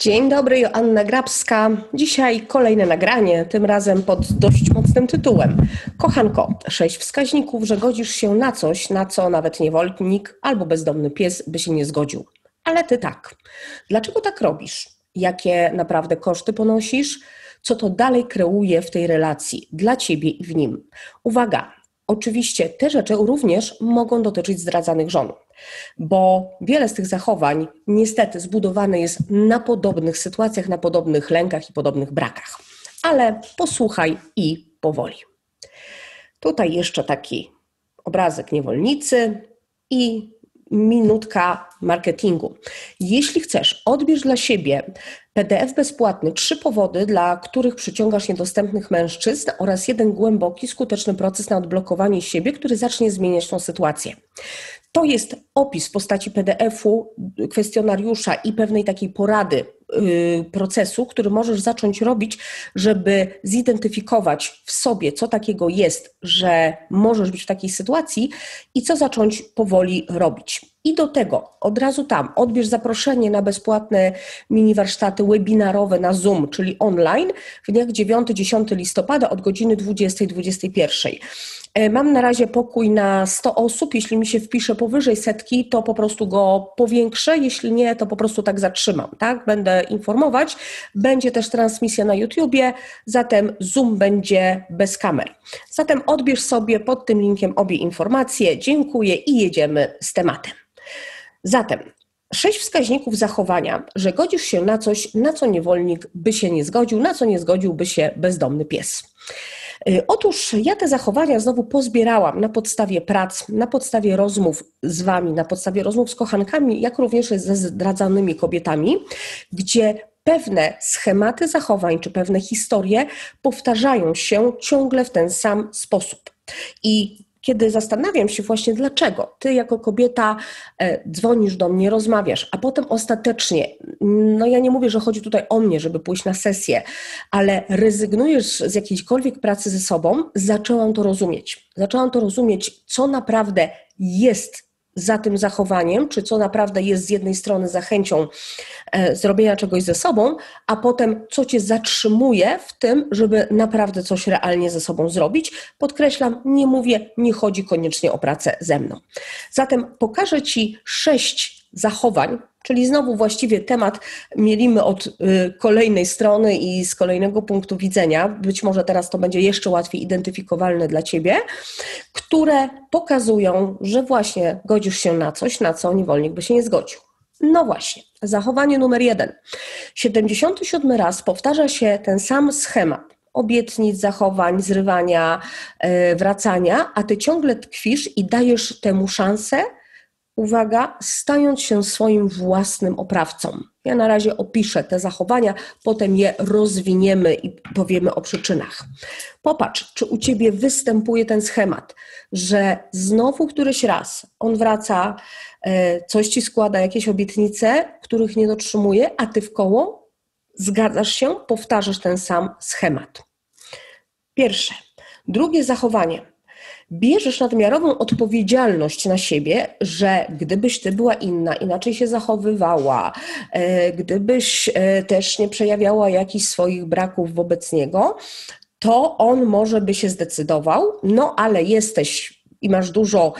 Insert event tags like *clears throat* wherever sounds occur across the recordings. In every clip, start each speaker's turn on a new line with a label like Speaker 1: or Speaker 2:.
Speaker 1: Dzień dobry, Joanna Grabska. Dzisiaj kolejne nagranie, tym razem pod dość mocnym tytułem. Kochanko, sześć wskaźników, że godzisz się na coś, na co nawet niewolnik albo bezdomny pies by się nie zgodził. Ale ty tak. Dlaczego tak robisz? Jakie naprawdę koszty ponosisz? Co to dalej kreuje w tej relacji dla ciebie i w nim? Uwaga, Oczywiście te rzeczy również mogą dotyczyć zdradzanych żon, bo wiele z tych zachowań niestety zbudowane jest na podobnych sytuacjach, na podobnych lękach i podobnych brakach. Ale posłuchaj i powoli. Tutaj jeszcze taki obrazek niewolnicy i minutka marketingu. Jeśli chcesz, odbierz dla siebie PDF bezpłatny, trzy powody, dla których przyciągasz niedostępnych mężczyzn oraz jeden głęboki, skuteczny proces na odblokowanie siebie, który zacznie zmieniać tą sytuację. To jest opis w postaci PDF-u, kwestionariusza i pewnej takiej porady procesu, który możesz zacząć robić, żeby zidentyfikować w sobie, co takiego jest, że możesz być w takiej sytuacji i co zacząć powoli robić. I do tego od razu tam odbierz zaproszenie na bezpłatne mini warsztaty webinarowe na Zoom, czyli online w dniach 9-10 listopada od godziny 20-21. E, mam na razie pokój na 100 osób. Jeśli mi się wpisze powyżej setki, to po prostu go powiększę. Jeśli nie, to po prostu tak zatrzymam. Tak? Będę informować. Będzie też transmisja na YouTubie, zatem Zoom będzie bez kamer. Zatem odbierz sobie pod tym linkiem obie informacje. Dziękuję i jedziemy z tematem. Zatem sześć wskaźników zachowania, że godzisz się na coś, na co niewolnik by się nie zgodził, na co nie zgodziłby się bezdomny pies. Y, otóż ja te zachowania znowu pozbierałam na podstawie prac, na podstawie rozmów z Wami, na podstawie rozmów z kochankami, jak również ze zdradzanymi kobietami, gdzie pewne schematy zachowań czy pewne historie powtarzają się ciągle w ten sam sposób. I kiedy zastanawiam się właśnie, dlaczego ty jako kobieta e, dzwonisz do mnie, rozmawiasz, a potem ostatecznie, no ja nie mówię, że chodzi tutaj o mnie, żeby pójść na sesję, ale rezygnujesz z jakiejkolwiek pracy ze sobą, zaczęłam to rozumieć. Zaczęłam to rozumieć, co naprawdę jest za tym zachowaniem, czy co naprawdę jest z jednej strony zachęcią e, zrobienia czegoś ze sobą, a potem co cię zatrzymuje w tym, żeby naprawdę coś realnie ze sobą zrobić. Podkreślam, nie mówię, nie chodzi koniecznie o pracę ze mną. Zatem pokażę ci sześć zachowań, czyli znowu właściwie temat mielimy od y, kolejnej strony i z kolejnego punktu widzenia. Być może teraz to będzie jeszcze łatwiej identyfikowalne dla ciebie, które pokazują, że właśnie godzisz się na coś, na co niewolnik by się nie zgodził. No właśnie, zachowanie numer jeden. 77 raz powtarza się ten sam schemat obietnic, zachowań, zrywania, y, wracania, a ty ciągle tkwisz i dajesz temu szansę, uwaga, stając się swoim własnym oprawcą. Ja na razie opiszę te zachowania, potem je rozwiniemy i powiemy o przyczynach. Popatrz, czy u ciebie występuje ten schemat, że znowu któryś raz on wraca, e, coś ci składa, jakieś obietnice, których nie dotrzymuje, a ty w koło zgadzasz się, powtarzasz ten sam schemat. Pierwsze. Drugie zachowanie bierzesz nadmiarową odpowiedzialność na siebie, że gdybyś ty była inna, inaczej się zachowywała, e, gdybyś e, też nie przejawiała jakichś swoich braków wobec niego, to on może by się zdecydował, no ale jesteś i masz dużo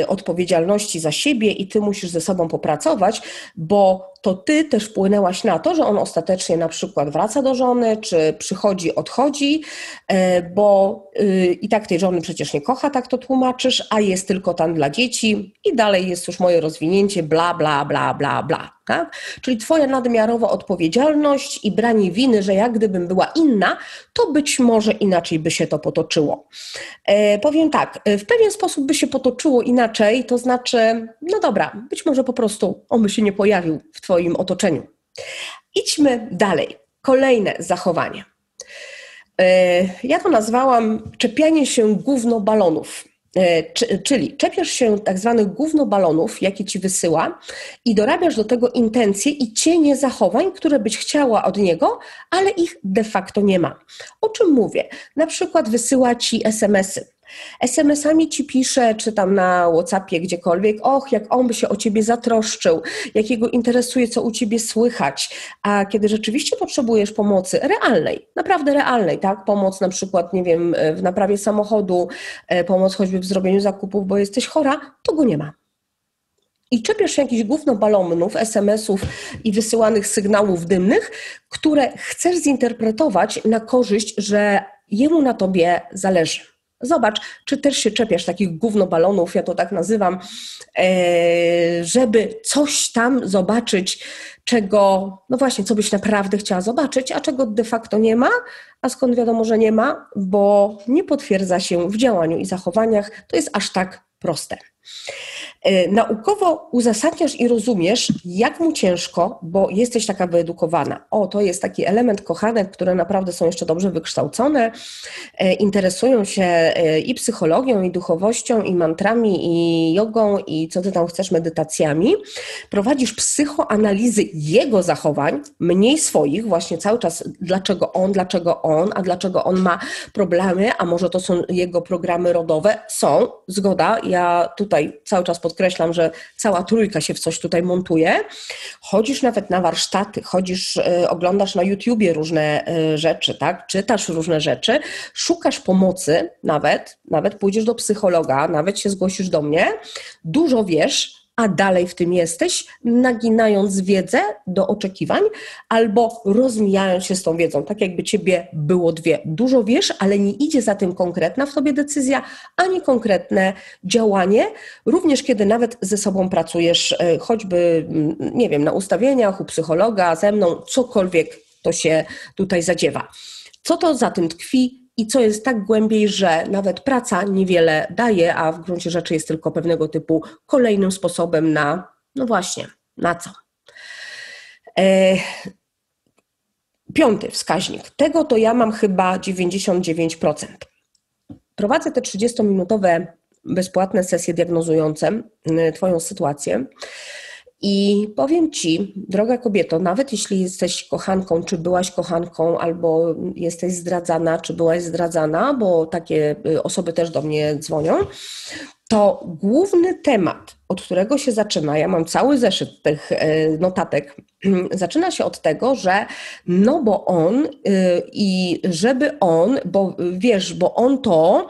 Speaker 1: y, odpowiedzialności za siebie i ty musisz ze sobą popracować, bo to ty też wpłynęłaś na to, że on ostatecznie na przykład wraca do żony, czy przychodzi, odchodzi, e, bo y, i tak tej żony przecież nie kocha, tak to tłumaczysz, a jest tylko tam dla dzieci i dalej jest już moje rozwinięcie, bla, bla, bla, bla, bla. Tak? Czyli Twoja nadmiarowa odpowiedzialność i branie winy, że jak gdybym była inna, to być może inaczej by się to potoczyło. E, powiem tak, w pewien sposób by się potoczyło inaczej, to znaczy, no dobra, być może po prostu on by się nie pojawił w Twoim Twoim otoczeniu. Idźmy dalej. Kolejne zachowanie. E, ja to nazwałam czepianie się gówno balonów. E, czyli czepiasz się tak zwanych gównobalonów, jakie ci wysyła, i dorabiasz do tego intencje i cienie zachowań, które byś chciała od niego, ale ich de facto nie ma. O czym mówię? Na przykład wysyła ci SMS-y SMS-ami ci pisze, czy tam na WhatsAppie, gdziekolwiek, och, jak on by się o ciebie zatroszczył, jakiego interesuje, co u ciebie słychać. A kiedy rzeczywiście potrzebujesz pomocy realnej, naprawdę realnej, tak? Pomoc na przykład, nie wiem, w naprawie samochodu, e, pomoc choćby w zrobieniu zakupów, bo jesteś chora, to go nie ma. I czepiasz się jakichś gówno balonów, SMS-ów i wysyłanych sygnałów dymnych, które chcesz zinterpretować na korzyść, że jemu na tobie zależy. Zobacz, czy też się czepiasz takich gównobalonów, ja to tak nazywam, e, żeby coś tam zobaczyć, czego, no właśnie, co byś naprawdę chciała zobaczyć, a czego de facto nie ma, a skąd wiadomo, że nie ma, bo nie potwierdza się w działaniu i zachowaniach, to jest aż tak proste. E, naukowo uzasadniasz i rozumiesz, jak mu ciężko, bo jesteś taka wyedukowana. O, to jest taki element kochanek, które naprawdę są jeszcze dobrze wykształcone, e, interesują się e, i psychologią, i duchowością, i mantrami, i jogą, i co ty tam chcesz, medytacjami. Prowadzisz psychoanalizy jego zachowań, mniej swoich, właśnie cały czas, dlaczego on, dlaczego on, a dlaczego on ma problemy, a może to są jego programy rodowe. Są, zgoda, ja tutaj cały czas podkreślam, że cała trójka się w coś tutaj montuje. Chodzisz nawet na warsztaty, chodzisz, y, oglądasz na YouTubie różne y, rzeczy, tak? czytasz różne rzeczy, szukasz pomocy nawet, nawet pójdziesz do psychologa, nawet się zgłosisz do mnie, dużo wiesz, a dalej w tym jesteś, naginając wiedzę do oczekiwań albo rozmijając się z tą wiedzą, tak jakby ciebie było dwie. Dużo wiesz, ale nie idzie za tym konkretna w tobie decyzja, ani konkretne działanie, również kiedy nawet ze sobą pracujesz, e, choćby, mm, nie wiem, na ustawieniach, u psychologa, ze mną, cokolwiek to się tutaj zadziewa. Co to za tym tkwi? I co jest tak głębiej, że nawet praca niewiele daje, a w gruncie rzeczy jest tylko pewnego typu kolejnym sposobem na, no właśnie, na co. E, piąty wskaźnik. Tego to ja mam chyba 99%. Prowadzę te 30-minutowe bezpłatne sesje diagnozujące Twoją sytuację. I powiem Ci, droga kobieto, nawet jeśli jesteś kochanką, czy byłaś kochanką, albo jesteś zdradzana, czy byłaś zdradzana, bo takie y, osoby też do mnie dzwonią, to główny temat, od którego się zaczyna, ja mam cały zeszyt tych e, notatek, *clears throat* zaczyna się od tego, że no bo on y, i żeby on, bo wiesz, bo on to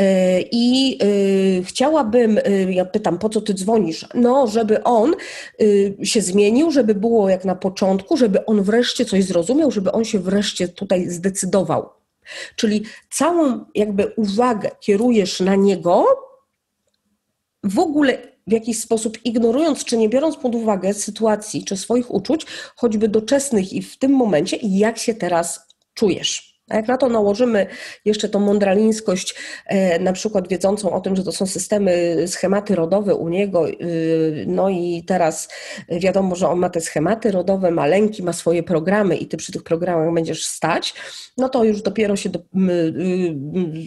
Speaker 1: y, i y, chciałabym, ja pytam, po co ty dzwonisz? No, żeby on się zmienił, żeby było jak na początku, żeby on wreszcie coś zrozumiał, żeby on się wreszcie tutaj zdecydował. Czyli całą jakby uwagę kierujesz na niego, w ogóle w jakiś sposób ignorując czy nie biorąc pod uwagę sytuacji czy swoich uczuć, choćby doczesnych i w tym momencie, jak się teraz czujesz. A jak na to nałożymy jeszcze tą mądralińskość, e, na przykład wiedzącą o tym, że to są systemy, schematy rodowe u niego, y, no i teraz wiadomo, że on ma te schematy rodowe, ma lęki, ma swoje programy i ty przy tych programach będziesz stać, no to już dopiero się do, y,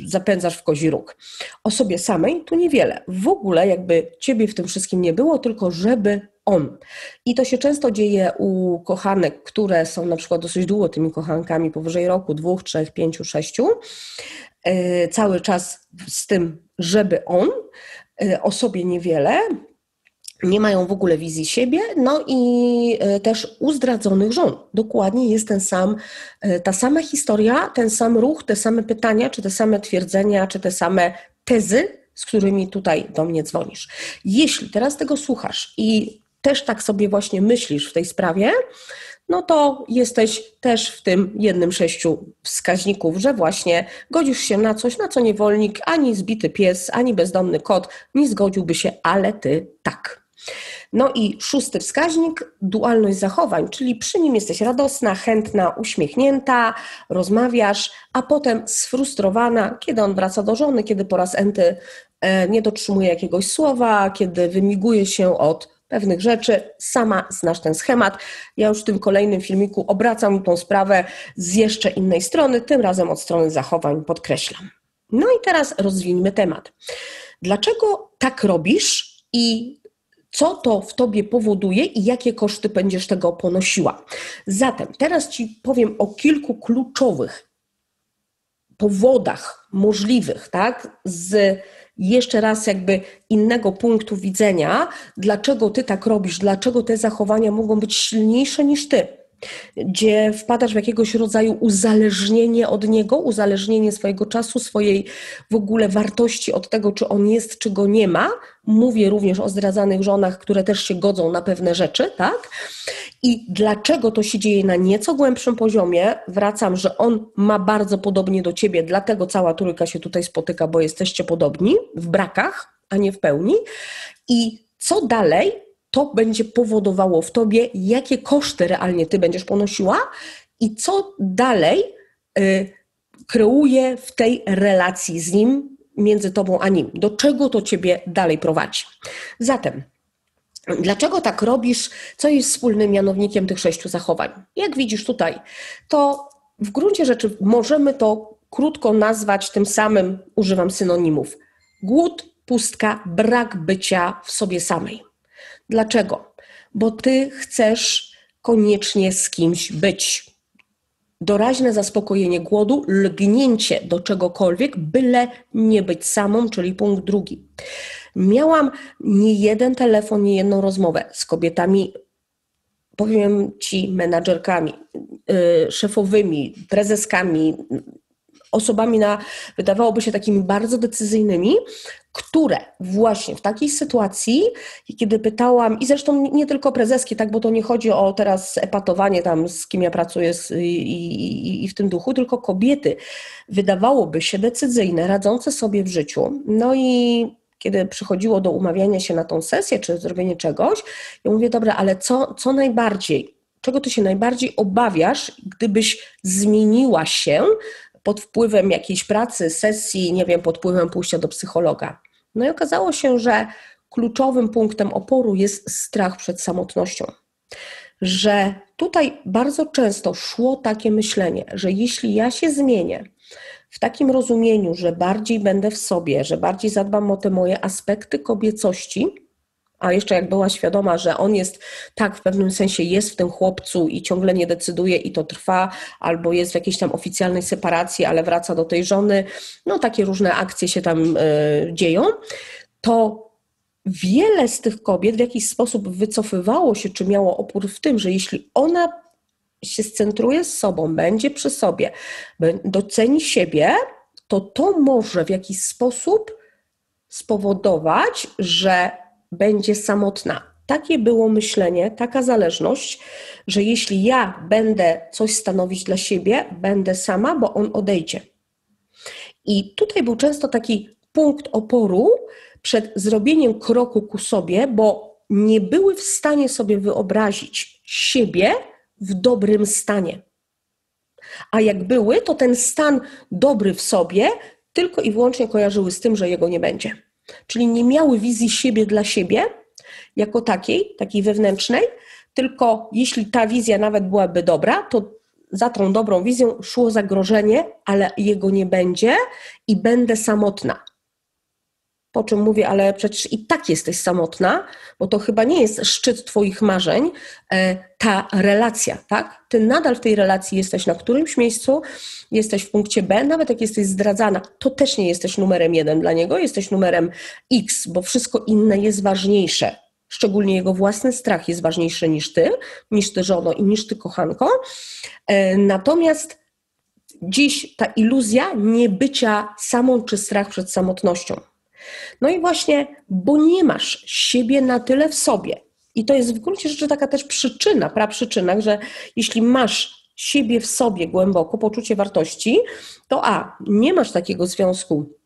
Speaker 1: zapędzasz w kozi róg. O sobie samej tu niewiele. W ogóle jakby ciebie w tym wszystkim nie było, tylko żeby on. I to się często dzieje u kochanek, które są na przykład dosyć długo tymi kochankami, powyżej roku, dwóch, trzech, pięciu, sześciu, e, cały czas z tym, żeby on, e, o sobie niewiele, nie mają w ogóle wizji siebie, no i e, też uzdradzonych żon. Dokładnie jest ten sam, ta sama historia, ten sam ruch, te same pytania, czy te same twierdzenia, czy te same tezy, z którymi tutaj do mnie dzwonisz. Jeśli teraz tego słuchasz i też tak sobie właśnie myślisz w tej sprawie, no to jesteś też w tym jednym sześciu wskaźników, że właśnie godzisz się na coś, na co niewolnik, ani zbity pies, ani bezdomny kot nie zgodziłby się, ale ty tak. No i szósty wskaźnik, dualność zachowań, czyli przy nim jesteś radosna, chętna, uśmiechnięta, rozmawiasz, a potem sfrustrowana, kiedy on wraca do żony, kiedy po raz enty e, nie dotrzymuje jakiegoś słowa, kiedy wymiguje się od pewnych rzeczy. Sama znasz ten schemat. Ja już w tym kolejnym filmiku obracam tą sprawę z jeszcze innej strony, tym razem od strony zachowań podkreślam. No i teraz rozwijmy temat. Dlaczego tak robisz i co to w tobie powoduje i jakie koszty będziesz tego ponosiła? Zatem teraz ci powiem o kilku kluczowych powodach możliwych, tak? Z jeszcze raz jakby innego punktu widzenia, dlaczego ty tak robisz, dlaczego te zachowania mogą być silniejsze niż ty gdzie wpadasz w jakiegoś rodzaju uzależnienie od niego, uzależnienie swojego czasu, swojej w ogóle wartości od tego, czy on jest, czy go nie ma. Mówię również o zdradzanych żonach, które też się godzą na pewne rzeczy, tak? I dlaczego to się dzieje na nieco głębszym poziomie? Wracam, że on ma bardzo podobnie do ciebie, dlatego cała trójka się tutaj spotyka, bo jesteście podobni w brakach, a nie w pełni. I co dalej? To będzie powodowało w tobie, jakie koszty realnie ty będziesz ponosiła i co dalej y, kreuje w tej relacji z nim, między tobą a nim. Do czego to ciebie dalej prowadzi. Zatem, dlaczego tak robisz? Co jest wspólnym mianownikiem tych sześciu zachowań? Jak widzisz tutaj, to w gruncie rzeczy możemy to krótko nazwać tym samym, używam synonimów. Głód, pustka, brak bycia w sobie samej. Dlaczego? Bo ty chcesz koniecznie z kimś być. Doraźne zaspokojenie głodu, lgnięcie do czegokolwiek, byle nie być samą, czyli punkt drugi. Miałam nie jeden telefon, nie jedną rozmowę z kobietami, powiem ci, menadżerkami, yy, szefowymi, prezeskami, osobami na, wydawałoby się takimi bardzo decyzyjnymi, które właśnie w takiej sytuacji, kiedy pytałam, i zresztą nie tylko prezeski, tak, bo to nie chodzi o teraz epatowanie tam, z kim ja pracuję i, i, i w tym duchu, tylko kobiety, wydawałoby się decyzyjne, radzące sobie w życiu. No i kiedy przychodziło do umawiania się na tą sesję, czy zrobienie czegoś, ja mówię, dobra, ale co, co najbardziej, czego ty się najbardziej obawiasz, gdybyś zmieniła się pod wpływem jakiejś pracy, sesji, nie wiem, pod wpływem pójścia do psychologa. No i okazało się, że kluczowym punktem oporu jest strach przed samotnością. Że tutaj bardzo często szło takie myślenie, że jeśli ja się zmienię w takim rozumieniu, że bardziej będę w sobie, że bardziej zadbam o te moje aspekty kobiecości, a jeszcze jak była świadoma, że on jest tak w pewnym sensie jest w tym chłopcu i ciągle nie decyduje i to trwa, albo jest w jakiejś tam oficjalnej separacji, ale wraca do tej żony, no takie różne akcje się tam y, dzieją, to wiele z tych kobiet w jakiś sposób wycofywało się, czy miało opór w tym, że jeśli ona się scentruje z sobą, będzie przy sobie, doceni siebie, to to może w jakiś sposób spowodować, że będzie samotna. Takie było myślenie, taka zależność, że jeśli ja będę coś stanowić dla siebie, będę sama, bo on odejdzie. I tutaj był często taki punkt oporu przed zrobieniem kroku ku sobie, bo nie były w stanie sobie wyobrazić siebie w dobrym stanie. A jak były, to ten stan dobry w sobie tylko i wyłącznie kojarzyły z tym, że jego nie będzie. Czyli nie miały wizji siebie dla siebie jako takiej, takiej wewnętrznej, tylko jeśli ta wizja nawet byłaby dobra, to za tą dobrą wizją szło zagrożenie, ale jego nie będzie i będę samotna po czym mówię, ale przecież i tak jesteś samotna, bo to chyba nie jest szczyt Twoich marzeń, e, ta relacja, tak? Ty nadal w tej relacji jesteś na którymś miejscu, jesteś w punkcie B, nawet jak jesteś zdradzana, to też nie jesteś numerem jeden dla niego, jesteś numerem X, bo wszystko inne jest ważniejsze. Szczególnie jego własny strach jest ważniejszy niż ty, niż ty żono i niż ty kochanko. E, natomiast dziś ta iluzja niebycia samą czy strach przed samotnością. No i właśnie, bo nie masz siebie na tyle w sobie. I to jest w gruncie rzeczy taka też przyczyna, praprzyczyna, że jeśli masz siebie w sobie głęboko, poczucie wartości, to a, nie masz takiego związku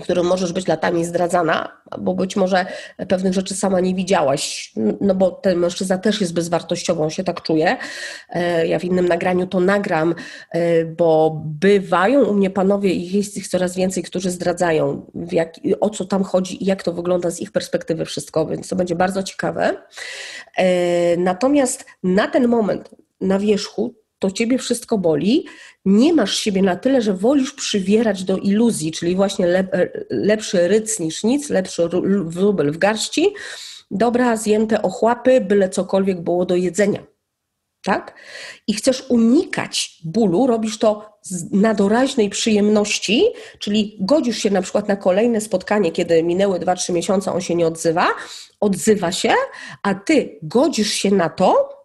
Speaker 1: którym możesz być latami zdradzana, bo być może pewnych rzeczy sama nie widziałaś, no bo ten mężczyzna też jest bezwartościową, się tak czuje. E, ja w innym nagraniu to nagram, e, bo bywają u mnie panowie i jest ich coraz więcej, którzy zdradzają, jak, o co tam chodzi i jak to wygląda z ich perspektywy wszystko, więc to będzie bardzo ciekawe. E, natomiast na ten moment na wierzchu to ciebie wszystko boli, nie masz siebie na tyle, że wolisz przywierać do iluzji, czyli właśnie lep, lepszy ryc niż nic, lepszy wróbel w garści, dobra, zjęte ochłapy, byle cokolwiek było do jedzenia. tak? I chcesz unikać bólu, robisz to na doraźnej przyjemności, czyli godzisz się na przykład na kolejne spotkanie, kiedy minęły 2-3 miesiące, on się nie odzywa, odzywa się, a ty godzisz się na to,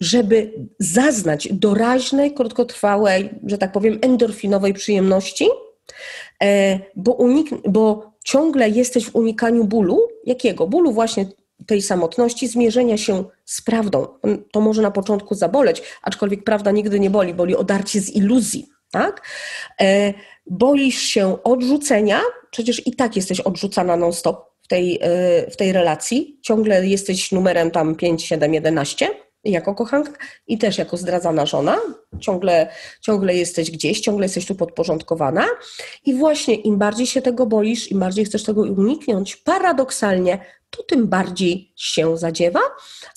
Speaker 1: żeby zaznać doraźnej, krótkotrwałej, że tak powiem, endorfinowej przyjemności, e, bo, unik, bo ciągle jesteś w unikaniu bólu. Jakiego? Bólu właśnie tej samotności, zmierzenia się z prawdą. To może na początku zaboleć, aczkolwiek prawda nigdy nie boli, boli odarcie z iluzji. Tak? E, boisz się odrzucenia, przecież i tak jesteś odrzucana non-stop w tej, e, w tej relacji. Ciągle jesteś numerem tam 5, 7, 11 jako kochanka i też jako zdradzana żona. Ciągle, ciągle jesteś gdzieś, ciągle jesteś tu podporządkowana. I właśnie im bardziej się tego boisz, im bardziej chcesz tego uniknąć, paradoksalnie to tym bardziej się zadziewa,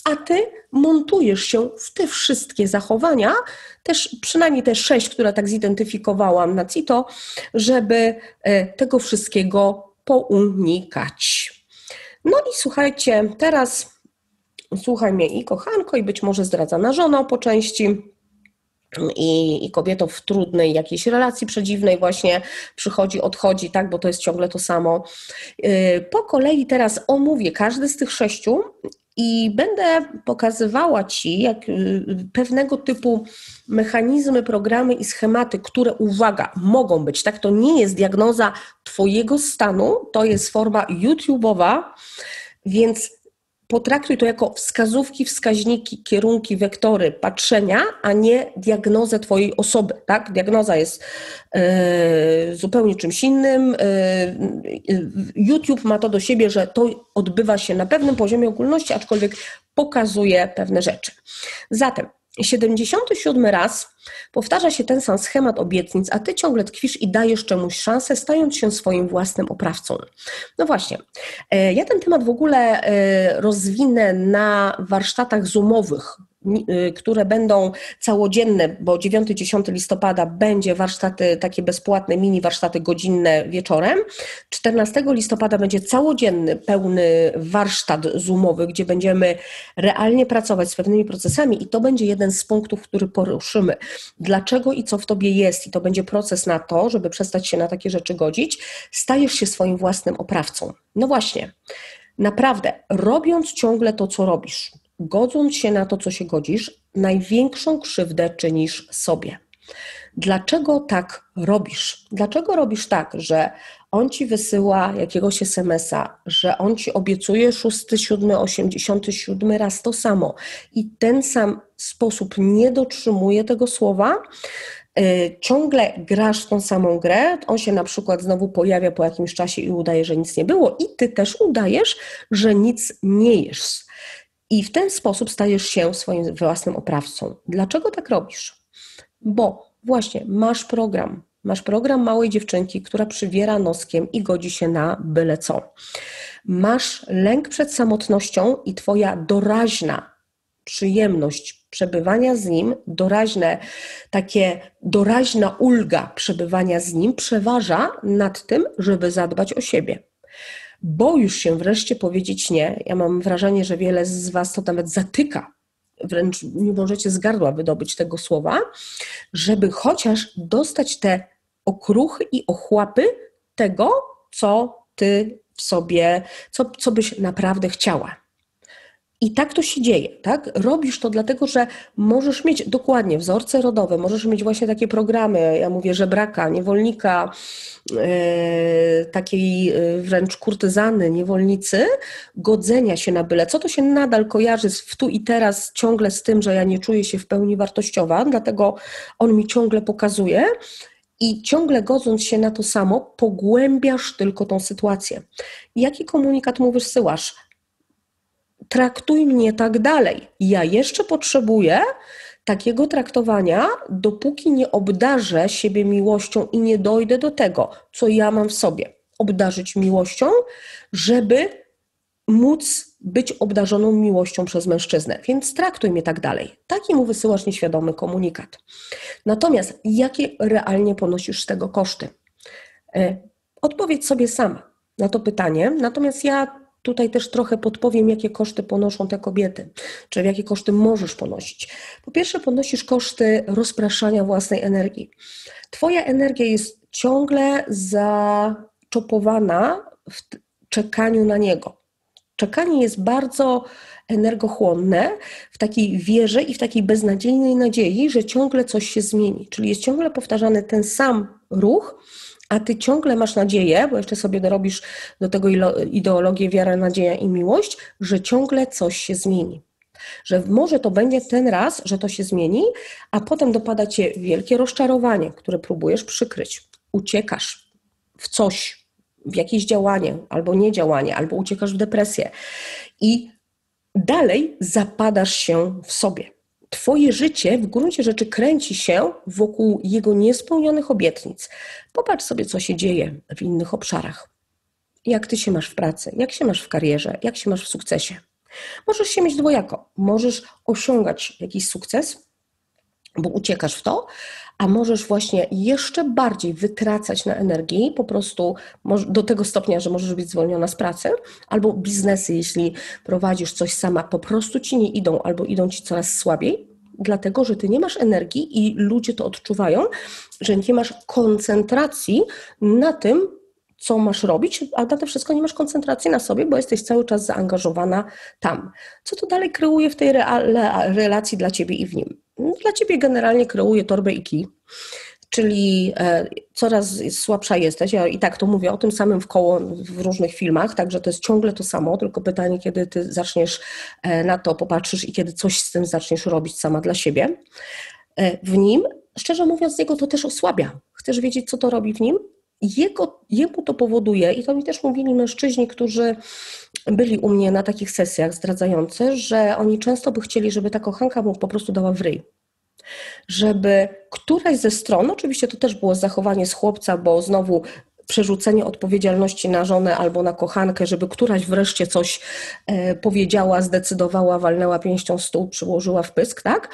Speaker 1: a ty montujesz się w te wszystkie zachowania, też przynajmniej te sześć, które tak zidentyfikowałam na CITO, żeby e, tego wszystkiego pounikać. No i słuchajcie, teraz słuchaj mnie i kochanko, i być może zdradzana żona po części, i, i kobieto w trudnej jakiejś relacji przedziwnej właśnie przychodzi, odchodzi, tak, bo to jest ciągle to samo. Y, po kolei teraz omówię każdy z tych sześciu i będę pokazywała Ci jak y, pewnego typu mechanizmy, programy i schematy, które, uwaga, mogą być, tak, to nie jest diagnoza Twojego stanu, to jest forma YouTube'owa, więc potraktuj to jako wskazówki, wskaźniki, kierunki, wektory patrzenia, a nie diagnozę Twojej osoby. Tak? Diagnoza jest e, zupełnie czymś innym. E, YouTube ma to do siebie, że to odbywa się na pewnym poziomie ogólności, aczkolwiek pokazuje pewne rzeczy. Zatem 77 raz powtarza się ten sam schemat obietnic, a ty ciągle tkwisz i dajesz czemuś szansę, stając się swoim własnym oprawcą. No właśnie, e, ja ten temat w ogóle e, rozwinę na warsztatach zoomowych, które będą całodzienne, bo 9-10 listopada będzie warsztaty takie bezpłatne, mini warsztaty godzinne wieczorem. 14 listopada będzie całodzienny, pełny warsztat zoomowy, gdzie będziemy realnie pracować z pewnymi procesami i to będzie jeden z punktów, który poruszymy. Dlaczego i co w tobie jest i to będzie proces na to, żeby przestać się na takie rzeczy godzić, stajesz się swoim własnym oprawcą. No właśnie. Naprawdę, robiąc ciągle to, co robisz, godząc się na to, co się godzisz, największą krzywdę czynisz sobie. Dlaczego tak robisz? Dlaczego robisz tak, że on ci wysyła jakiegoś SMS-a, że on ci obiecuje 6, 7, 87 raz to samo i ten sam sposób nie dotrzymuje tego słowa? Yy, ciągle grasz tą samą grę, on się na przykład znowu pojawia po jakimś czasie i udaje, że nic nie było, i ty też udajesz, że nic nie jesz. I w ten sposób stajesz się swoim własnym oprawcą. Dlaczego tak robisz? Bo właśnie masz program. Masz program małej dziewczynki, która przywiera noskiem i godzi się na byle co. Masz lęk przed samotnością i twoja doraźna przyjemność przebywania z nim, doraźne, takie doraźna ulga przebywania z nim przeważa nad tym, żeby zadbać o siebie boisz się wreszcie powiedzieć nie. Ja mam wrażenie, że wiele z Was to nawet zatyka, wręcz nie możecie z gardła wydobyć tego słowa, żeby chociaż dostać te okruchy i ochłapy tego, co Ty w sobie, co, co byś naprawdę chciała. I tak to się dzieje, tak? Robisz to dlatego, że możesz mieć dokładnie wzorce rodowe, możesz mieć właśnie takie programy, ja mówię żebraka, niewolnika, e, takiej e, wręcz kurtyzany, niewolnicy, godzenia się na byle. Co to się nadal kojarzy w tu i teraz ciągle z tym, że ja nie czuję się w pełni wartościowa, dlatego on mi ciągle pokazuje, i ciągle godząc się na to samo, pogłębiasz tylko tą sytuację. Jaki komunikat mu wysyłasz? Traktuj mnie tak dalej. Ja jeszcze potrzebuję takiego traktowania, dopóki nie obdarzę siebie miłością i nie dojdę do tego, co ja mam w sobie. Obdarzyć miłością, żeby móc być obdarzoną miłością przez mężczyznę. Więc traktuj mnie tak dalej. Taki mu wysyłasz nieświadomy komunikat. Natomiast jakie realnie ponosisz z tego koszty? E, odpowiedz sobie sama na to pytanie. Natomiast ja Tutaj też trochę podpowiem, jakie koszty ponoszą te kobiety, czy jakie koszty możesz ponosić. Po pierwsze, ponosisz koszty rozpraszania własnej energii. Twoja energia jest ciągle zaczopowana w czekaniu na niego. Czekanie jest bardzo energochłonne w takiej wierze i w takiej beznadziejnej nadziei, że ciągle coś się zmieni. Czyli jest ciągle powtarzany ten sam ruch, a ty ciągle masz nadzieję, bo jeszcze sobie dorobisz do tego ideologię wiara, nadzieja i miłość, że ciągle coś się zmieni. Że może to będzie ten raz, że to się zmieni, a potem dopada cię wielkie rozczarowanie, które próbujesz przykryć. Uciekasz w coś, w jakieś działanie, albo niedziałanie, albo uciekasz w depresję. I dalej zapadasz się w sobie. Twoje życie w gruncie rzeczy kręci się wokół jego niespełnionych obietnic. Popatrz sobie, co się dzieje w innych obszarach. Jak ty się masz w pracy, jak się masz w karierze, jak się masz w sukcesie. Możesz się mieć dwojako. Możesz osiągać jakiś sukces, bo uciekasz w to, a możesz właśnie jeszcze bardziej wytracać na energii, po prostu do tego stopnia, że możesz być zwolniona z pracy, albo biznesy, jeśli prowadzisz coś sama, po prostu ci nie idą, albo idą ci coraz słabiej, dlatego że ty nie masz energii i ludzie to odczuwają, że nie masz koncentracji na tym, co masz robić, a na to wszystko nie masz koncentracji na sobie, bo jesteś cały czas zaangażowana tam. Co to dalej kreuje w tej relacji dla ciebie i w nim? Dla ciebie generalnie kreuje torbę i kij, czyli e, coraz słabsza jesteś. Ja i tak to mówię o tym samym w koło w różnych filmach, także to jest ciągle to samo, tylko pytanie, kiedy ty zaczniesz e, na to popatrzysz i kiedy coś z tym zaczniesz robić sama dla siebie. E, w nim, szczerze mówiąc, jego to też osłabia. Chcesz wiedzieć, co to robi w nim? Jego, jemu to powoduje, i to mi też mówili mężczyźni, którzy byli u mnie na takich sesjach zdradzające, że oni często by chcieli, żeby ta kochanka mu po prostu dała w ryj. Żeby któraś ze stron, oczywiście to też było zachowanie z chłopca, bo znowu przerzucenie odpowiedzialności na żonę albo na kochankę, żeby któraś wreszcie coś e, powiedziała, zdecydowała, walnęła pięścią stół, przyłożyła w pysk, tak?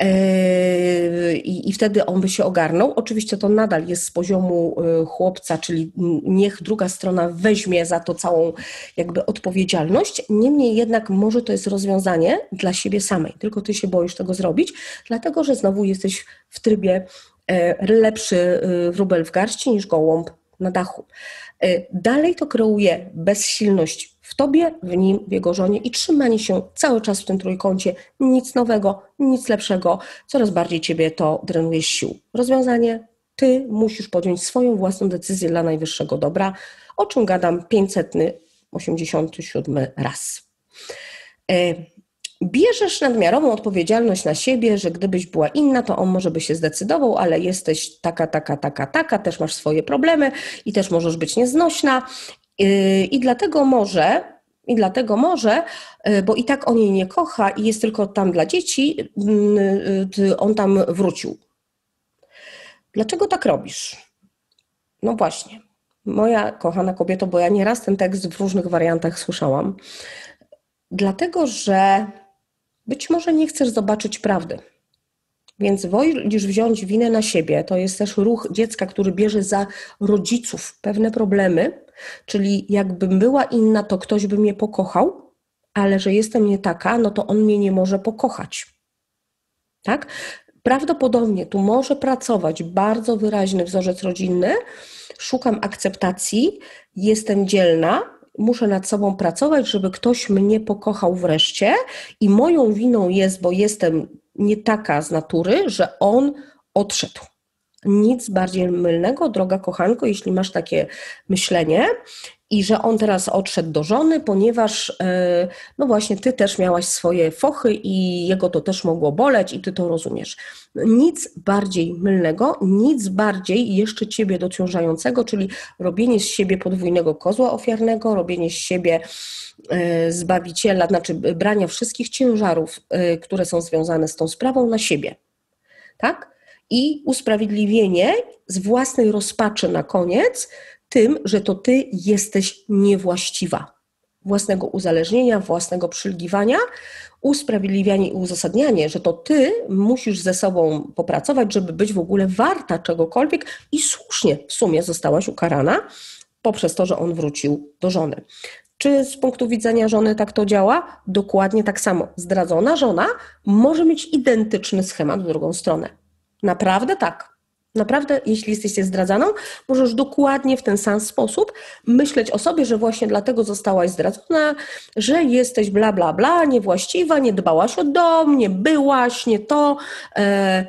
Speaker 1: Yy, I, I, wtedy on by się ogarnął. Oczywiście to nadal jest z poziomu yy, chłopca, czyli niech druga strona weźmie za to całą jakby odpowiedzialność. Niemniej jednak może to jest rozwiązanie dla siebie samej, tylko ty się boisz tego zrobić, dlatego że znowu jesteś w trybie yy, lepszy wróbel w garści niż gołąb na dachu. Dalej to kreuje bezsilność w tobie, w nim, w jego żonie i trzymanie się cały czas w tym trójkącie. Nic nowego, nic lepszego, coraz bardziej ciebie to drenuje sił. Rozwiązanie ty musisz podjąć swoją własną decyzję dla najwyższego dobra, o czym gadam 587 raz. E, bierzesz nadmiarową odpowiedzialność na siebie, że gdybyś była inna, to on może by się zdecydował, ale jesteś taka, taka, taka, taka, też masz swoje problemy i też możesz być nieznośna I dlatego może, i dlatego może, yy, bo i tak on jej nie kocha i jest tylko tam dla dzieci, yy, on tam wrócił. Dlaczego tak robisz? No właśnie, moja kochana kobieto, bo ja nieraz ten tekst w różnych wariantach słyszałam. Dlatego, że być może nie chcesz zobaczyć prawdy. Więc wolisz wziąć winę na siebie. To jest też ruch dziecka, który bierze za rodziców pewne problemy, Czyli jakbym była inna, to ktoś by mnie pokochał, ale że jestem nie taka, no to on mnie nie może pokochać. Tak? Prawdopodobnie tu może pracować bardzo wyraźny wzorzec rodzinny. Szukam akceptacji, jestem dzielna, muszę nad sobą pracować, żeby ktoś mnie pokochał wreszcie, i moją winą jest, bo jestem nie taka z natury, że on odszedł. Nic bardziej mylnego, droga kochanko, jeśli masz takie myślenie i że on teraz odszedł do żony, ponieważ e, no właśnie ty też miałaś swoje fochy i jego to też mogło boleć i ty to rozumiesz. Nic bardziej mylnego, nic bardziej jeszcze ciebie dociążającego, czyli robienie z siebie podwójnego kozła ofiarnego, robienie z siebie e, zbawiciela, znaczy brania wszystkich ciężarów, e, które są związane z tą sprawą na siebie. Tak? I usprawiedliwienie z własnej rozpaczy na koniec tym, że to ty jesteś niewłaściwa. Własnego uzależnienia, własnego przylgiwania, usprawiedliwianie i uzasadnianie, że to ty musisz ze sobą popracować, żeby być w ogóle warta czegokolwiek i słusznie w sumie zostałaś ukarana poprzez to, że on wrócił do żony. Czy z punktu widzenia żony tak to działa? Dokładnie tak samo. Zdradzona żona może mieć identyczny schemat w drugą stronę. Naprawdę tak. Naprawdę, jeśli jesteście zdradzaną, możesz dokładnie w ten sam sposób myśleć o sobie, że właśnie dlatego zostałaś zdradzona, że jesteś bla, bla, bla, niewłaściwa, nie dbałaś o dom, nie byłaś, nie to. E,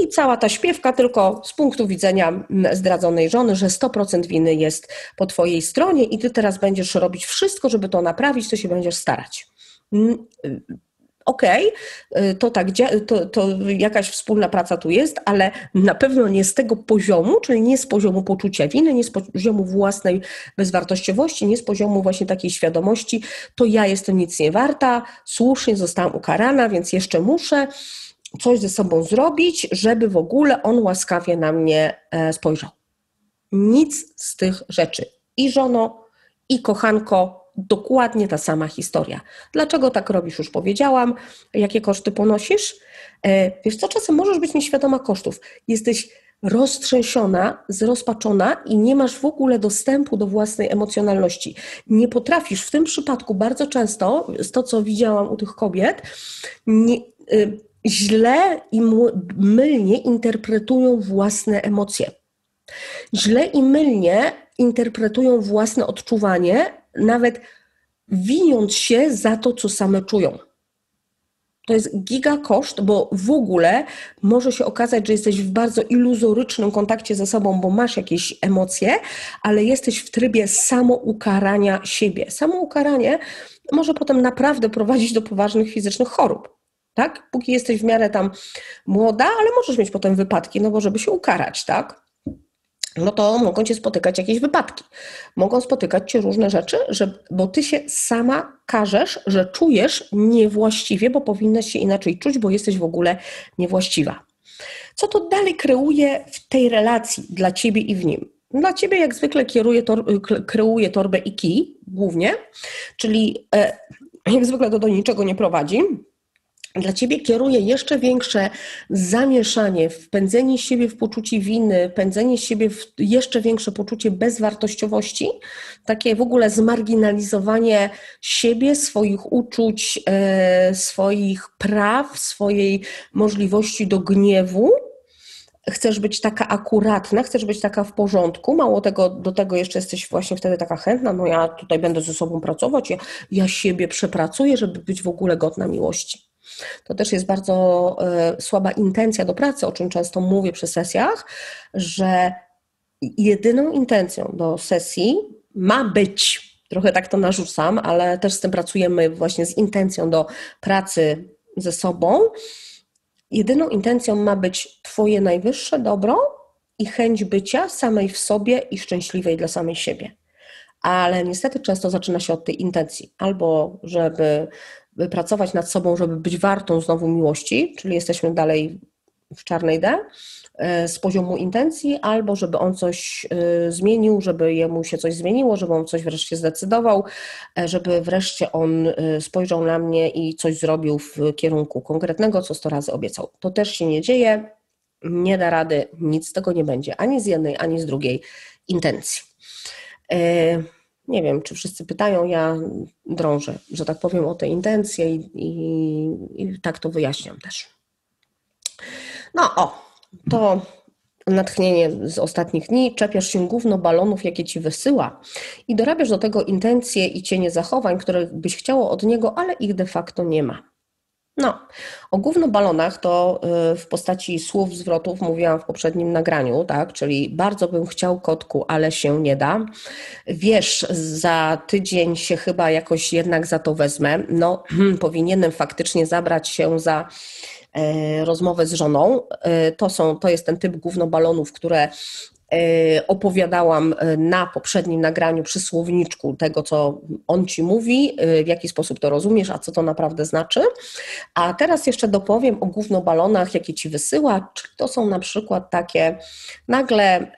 Speaker 1: i cała ta śpiewka tylko z punktu widzenia zdradzonej żony, że 100% winy jest po twojej stronie i ty teraz będziesz robić wszystko, żeby to naprawić, to się będziesz starać. Okej, okay, to tak, to, to jakaś wspólna praca tu jest, ale na pewno nie z tego poziomu, czyli nie z poziomu poczucia winy, nie z poziomu własnej bezwartościowości, nie z poziomu właśnie takiej świadomości, to ja jestem nic nie warta, słusznie zostałam ukarana, więc jeszcze muszę coś ze sobą zrobić, żeby w ogóle on łaskawie na mnie e, spojrzał. Nic z tych rzeczy. I żono, i kochanko, dokładnie ta sama historia. Dlaczego tak robisz, już powiedziałam. Jakie koszty ponosisz? E, wiesz co, czasem możesz być nieświadoma kosztów. Jesteś roztrzęsiona, zrozpaczona i nie masz w ogóle dostępu do własnej emocjonalności. Nie potrafisz, w tym przypadku bardzo często, z to co widziałam u tych kobiet, nie, y, źle i mylnie interpretują własne emocje. Źle i mylnie interpretują własne odczuwanie, nawet winiąc się za to, co same czują. To jest giga koszt, bo w ogóle może się okazać, że jesteś w bardzo iluzorycznym kontakcie ze sobą, bo masz jakieś emocje, ale jesteś w trybie samoukarania siebie. Samoukaranie może potem naprawdę prowadzić do poważnych fizycznych chorób tak? Póki jesteś w miarę tam młoda, ale możesz mieć potem wypadki, no bo żeby się ukarać, tak? No to mogą cię spotykać jakieś wypadki. Mogą spotykać cię różne rzeczy, że, bo ty się sama każesz, że czujesz niewłaściwie, bo powinnaś się inaczej czuć, bo jesteś w ogóle niewłaściwa. Co to dalej kreuje w tej relacji dla ciebie i w nim? Dla ciebie jak zwykle kieruje tor, kreuje torbę i kij głównie, czyli e, jak zwykle to do niczego nie prowadzi dla ciebie kieruje jeszcze większe zamieszanie, wpędzenie siebie w poczucie winy, pędzenie siebie w jeszcze większe poczucie bezwartościowości, takie w ogóle zmarginalizowanie siebie, swoich uczuć, e, swoich praw, swojej możliwości do gniewu. Chcesz być taka akuratna, chcesz być taka w porządku, mało tego, do tego jeszcze jesteś właśnie wtedy taka chętna, no ja tutaj będę ze sobą pracować, ja, ja siebie przepracuję, żeby być w ogóle godna miłości. To też jest bardzo e, słaba intencja do pracy, o czym często mówię przy sesjach, że jedyną intencją do sesji ma być, trochę tak to narzucam, ale też z tym pracujemy właśnie z intencją do pracy ze sobą. Jedyną intencją ma być Twoje najwyższe dobro i chęć bycia samej w sobie i szczęśliwej dla samej siebie. Ale niestety często zaczyna się od tej intencji, albo żeby pracować nad sobą, żeby być wartą znowu miłości, czyli jesteśmy dalej w czarnej D, e, z poziomu intencji, albo żeby on coś e, zmienił, żeby jemu się coś zmieniło, żeby on coś wreszcie zdecydował, e, żeby wreszcie on spojrzał na mnie i coś zrobił w kierunku konkretnego, co sto razy obiecał. To też się nie dzieje, nie da rady, nic z tego nie będzie, ani z jednej, ani z drugiej intencji. Nie wiem, czy wszyscy pytają, ja drążę, że tak powiem, o te intencje i, i, i tak to wyjaśniam też. No o, to natchnienie z ostatnich dni, czepiasz się gówno balonów, jakie ci wysyła i dorabiasz do tego intencje i cienie zachowań, które byś chciało od niego, ale ich de facto nie ma. No, o głównobalonach to y, w postaci słów, zwrotów mówiłam w poprzednim nagraniu, tak? Czyli bardzo bym chciał kotku, ale się nie da. Wiesz, za tydzień się chyba jakoś jednak za to wezmę. No, *clears throat* powinienem faktycznie zabrać się za e, rozmowę z żoną. E, to, są, to jest ten typ głównobalonów, które opowiadałam e, na poprzednim nagraniu przy słowniczku tego, co on ci mówi, e, w jaki sposób to rozumiesz, a co to naprawdę znaczy. A teraz jeszcze dopowiem o głównobalonach, jakie ci wysyła, czyli to są na przykład takie, nagle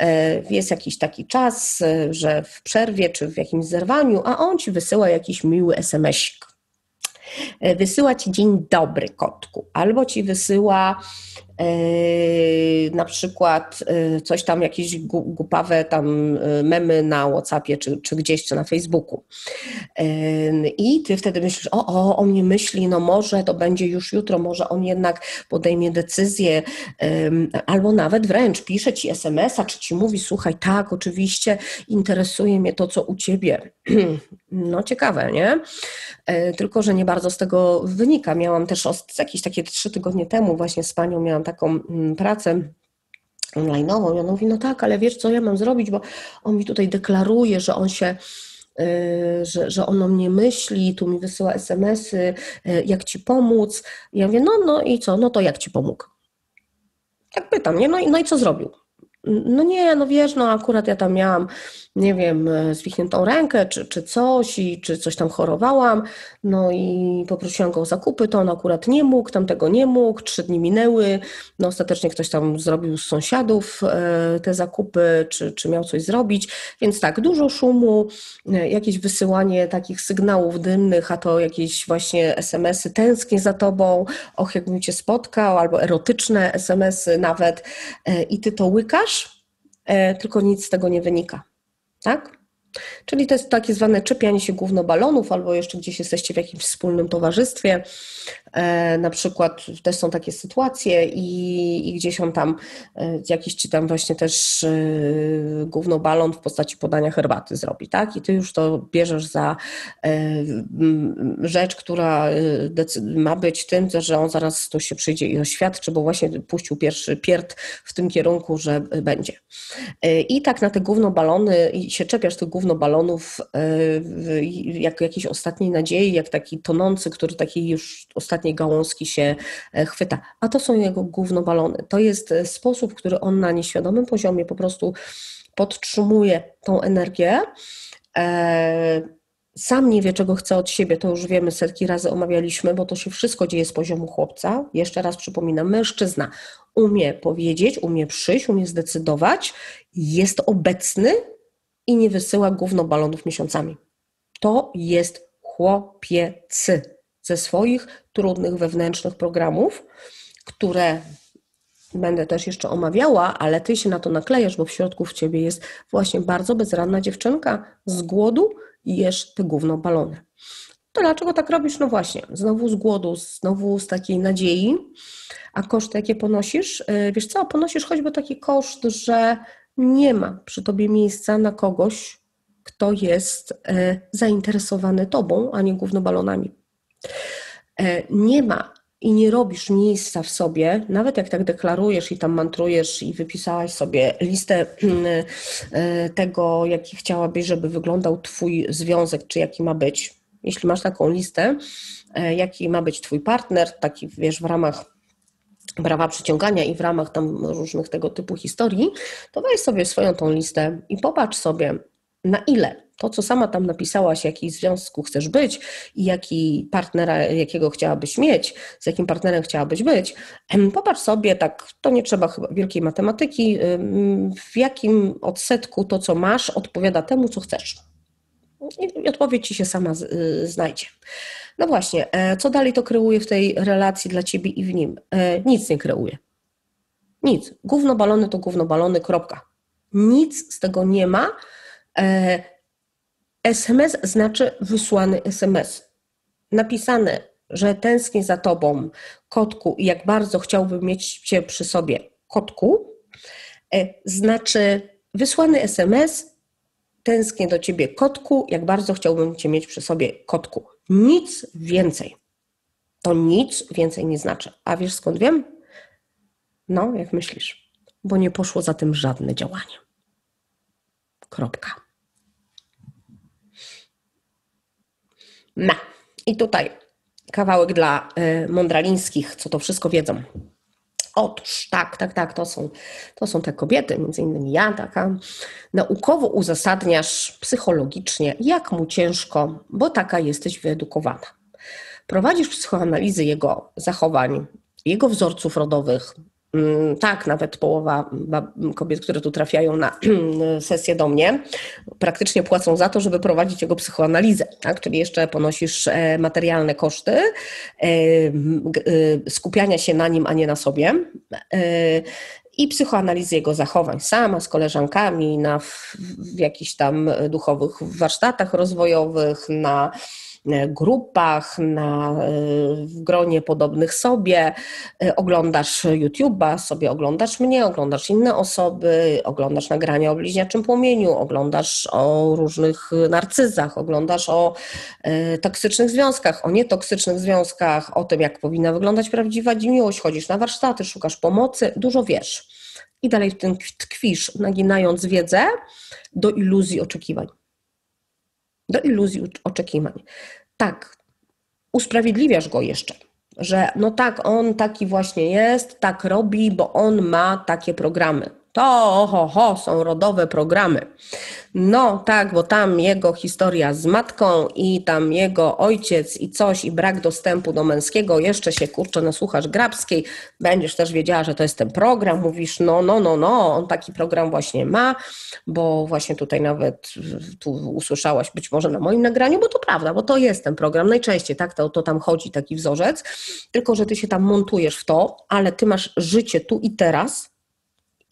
Speaker 1: jest jakiś taki czas, że w przerwie czy w jakimś zerwaniu, a on ci wysyła jakiś miły SMS-ik wysyła ci dzień dobry kotku, albo ci wysyła na przykład coś tam, jakieś głupawe tam memy na Whatsappie, czy, czy gdzieś, czy na Facebooku. I ty wtedy myślisz, o, o, o mnie myśli, no może to będzie już jutro, może on jednak podejmie decyzję, albo nawet wręcz pisze ci SMS-a, czy ci mówi, słuchaj, tak, oczywiście interesuje mnie to, co u ciebie. *clears throat* No ciekawe, nie? E, tylko, że nie bardzo z tego wynika. Miałam też jakieś takie trzy tygodnie temu właśnie z panią miałam taką mm, pracę online'ową i ona mówi, no tak, ale wiesz co ja mam zrobić, bo on mi tutaj deklaruje, że on się e, że, że on o mnie myśli, tu mi wysyła SMS-y, e, jak ci pomóc. Ja mówię, no, no i co, no to jak ci pomógł? Tak pytam, nie? No, no i co zrobił? No nie, no wiesz, no akurat ja tam miałam, nie wiem, e, zwichniętą rękę czy, czy coś i czy coś tam chorowałam, no i poprosiłam go o zakupy, to on akurat nie mógł, tam tego nie mógł, trzy dni minęły, no ostatecznie ktoś tam zrobił z sąsiadów e, te zakupy, czy, czy miał coś zrobić, więc tak, dużo szumu, e, jakieś wysyłanie takich sygnałów dymnych, a to jakieś właśnie SMS-y, tęsknię za tobą, och jakbym cię spotkał, albo erotyczne SMS-y nawet. I ty to łykasz, tylko nic z tego nie wynika. Tak? Czyli to jest takie zwane czepianie się główno balonów, albo jeszcze gdzieś jesteście w jakimś wspólnym towarzystwie. E, na przykład też są takie sytuacje i, i gdzieś on tam e, jakiś ci tam właśnie też e, główno balon w postaci podania herbaty zrobi, tak? I ty już to bierzesz za rzecz, która ma być tym, że on zaraz tu się przyjdzie i oświadczy, bo właśnie puścił pierwszy pierd w tym kierunku, że będzie. I tak na te główno balony się czepiasz tych główno balonów jak jakiejś ostatniej nadziei, jak taki tonący, który taki już ostatniej gałązki się e, chwyta. A to są jego głównobalony. To jest e, sposób, który on na nieświadomym poziomie po prostu podtrzymuje tą energię. E, sam nie wie, czego chce od siebie, to już wiemy, setki razy omawialiśmy, bo to się wszystko dzieje z poziomu chłopca. Jeszcze raz przypominam, mężczyzna umie powiedzieć, umie przyjść, umie zdecydować, jest obecny i nie wysyła gówno balonów miesiącami. To jest chłopiecy ze swoich trudnych wewnętrznych programów, które będę też jeszcze omawiała, ale ty się na to naklejasz, bo w środku w ciebie jest właśnie bardzo bezranna dziewczynka z głodu i jesz te gówno balony. To dlaczego tak robisz? No właśnie, znowu z głodu, znowu z takiej nadziei, a koszty jakie ponosisz? Y, wiesz co, ponosisz choćby taki koszt, że nie ma przy tobie miejsca na kogoś, kto jest y, zainteresowany tobą, a nie główno balonami. E, nie ma i nie robisz miejsca w sobie, nawet jak tak deklarujesz i tam mantrujesz i wypisałaś sobie listę e, tego, jaki chciałabyś, żeby wyglądał Twój związek, czy jaki ma być. Jeśli masz taką listę, e, jaki ma być Twój partner, taki wiesz, w ramach prawa przyciągania i w ramach tam różnych tego typu historii, to weź sobie swoją tą listę i popatrz sobie, na ile to, co sama tam napisałaś, jaki związku chcesz być i jaki partnera, jakiego chciałabyś mieć, z jakim partnerem chciałabyś być, popatrz sobie, tak, to nie trzeba chyba wielkiej matematyki, w jakim odsetku to, co masz, odpowiada temu, co chcesz. I odpowiedź ci się sama y, znajdzie. No właśnie, e, co dalej to kreuje w tej relacji dla ciebie i w nim? E, nic nie kreuje. Nic. Gówno balony to gówno balony, kropka. Nic z tego nie ma e, SMS znaczy wysłany SMS. Napisane, że tęsknię za tobą, kotku, i jak bardzo chciałbym mieć cię przy sobie, kotku, e, znaczy wysłany SMS, tęsknię do ciebie, kotku, jak bardzo chciałbym cię mieć przy sobie, kotku. Nic więcej. To nic więcej nie znaczy. A wiesz skąd wiem? No, jak myślisz? Bo nie poszło za tym żadne działanie. Kropka. Ma. I tutaj kawałek dla y, mądralińskich, co to wszystko wiedzą. Otóż tak, tak, tak, to są, to są te kobiety, między innymi ja taka. Naukowo uzasadniasz psychologicznie, jak mu ciężko, bo taka jesteś wyedukowana. Prowadzisz psychoanalizy jego zachowań, jego wzorców rodowych, tak, nawet połowa kobiet, które tu trafiają na *clears throat* sesję do mnie, praktycznie płacą za to, żeby prowadzić jego psychoanalizę, tak? czyli jeszcze ponosisz e, materialne koszty e, e, skupiania się na nim, a nie na sobie. i psychoanalizy jego zachowań sama z koleżankami na w, w jakichś tam duchowych warsztatach rozwojowych, na grupach, na, e, w gronie podobnych sobie, e, oglądasz YouTube'a, sobie oglądasz mnie, oglądasz inne osoby, oglądasz nagrania o bliźniaczym płomieniu, oglądasz o różnych narcyzach, oglądasz o toksycznych związkach, o nietoksycznych związkach, o tym, jak powinna wyglądać prawdziwa miłość, chodzisz na warsztaty, szukasz pomocy, dużo wiesz. I dalej w tym tkwisz, naginając wiedzę do iluzji oczekiwań do iluzji oczekiwań. Tak, usprawiedliwiasz go jeszcze, że no tak, on taki właśnie jest, tak robi, bo on ma takie programy. To oho, ho, są rodowe programy. No tak, bo tam jego historia z matką i tam jego ojciec i coś i brak dostępu do męskiego, jeszcze się kurczę nasłuchasz grabskiej, będziesz też wiedziała, że to jest ten program, mówisz no, no, no, no, on taki program właśnie ma, bo właśnie tutaj nawet tu usłyszałaś być może na moim nagraniu, bo to prawda, bo to jest ten program, najczęściej tak, to, to tam chodzi taki wzorzec, tylko że ty się tam montujesz w to, ale ty masz życie tu i teraz,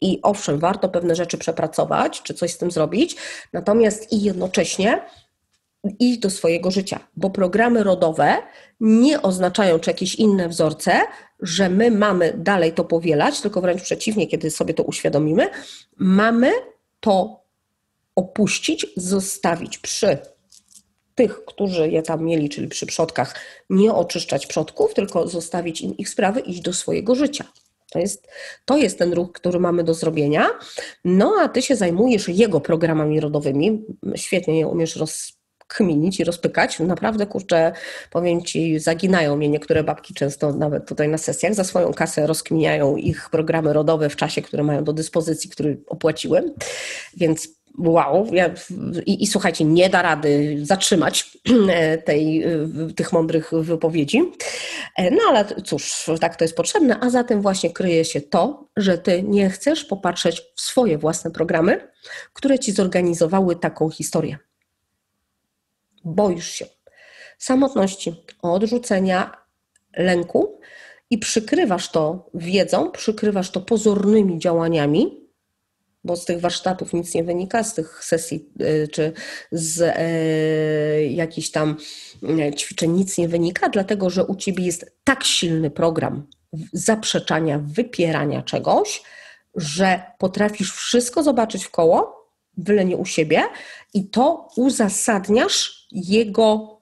Speaker 1: i owszem, warto pewne rzeczy przepracować, czy coś z tym zrobić, natomiast i jednocześnie iść do swojego życia, bo programy rodowe nie oznaczają, czy jakieś inne wzorce, że my mamy dalej to powielać, tylko wręcz przeciwnie, kiedy sobie to uświadomimy, mamy to opuścić, zostawić przy tych, którzy je tam mieli, czyli przy przodkach, nie oczyszczać przodków, tylko zostawić im ich sprawy, iść do swojego życia. To jest, to jest ten ruch, który mamy do zrobienia. No a ty się zajmujesz jego programami rodowymi. Świetnie je umiesz rozkminić i rozpykać. Naprawdę, kurczę, powiem ci, zaginają mnie niektóre babki często nawet tutaj na sesjach. Za swoją kasę rozkminiają ich programy rodowe w czasie, który mają do dyspozycji, który opłaciłem. Więc wow, ja, i, i, słuchajcie, nie da rady zatrzymać *clears throat* tej, tych mądrych wypowiedzi. No ale cóż, tak to jest potrzebne, a zatem właśnie kryje się to, że ty nie chcesz popatrzeć w swoje własne programy, które ci zorganizowały taką historię. Boisz się samotności, odrzucenia, lęku i przykrywasz to wiedzą, przykrywasz to pozornymi działaniami, bo z tych warsztatów nic nie wynika, z tych sesji y, czy z e, jakichś tam e, ćwiczeń nic nie wynika, dlatego że u ciebie jest tak silny program zaprzeczania, wypierania czegoś, że potrafisz wszystko zobaczyć w koło, byle nie u siebie, i to uzasadniasz jego,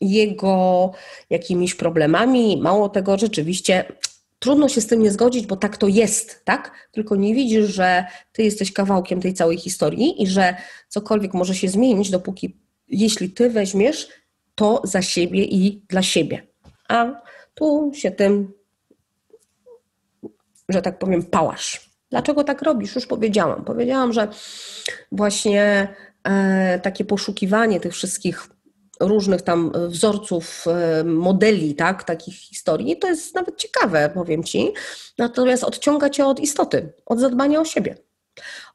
Speaker 1: jego jakimiś problemami. Mało tego, rzeczywiście trudno się z tym nie zgodzić, bo tak to jest, tak? Tylko nie widzisz, że ty jesteś kawałkiem tej całej historii i że cokolwiek może się zmienić, dopóki, jeśli ty weźmiesz to za siebie i dla siebie. A tu się tym, że tak powiem, pałasz. Dlaczego tak robisz? Już powiedziałam. Powiedziałam, że właśnie e, takie poszukiwanie tych wszystkich różnych tam wzorców, e, modeli, tak, takich historii, to jest nawet ciekawe, powiem Ci. Natomiast odciąga Cię od istoty, od zadbania o siebie,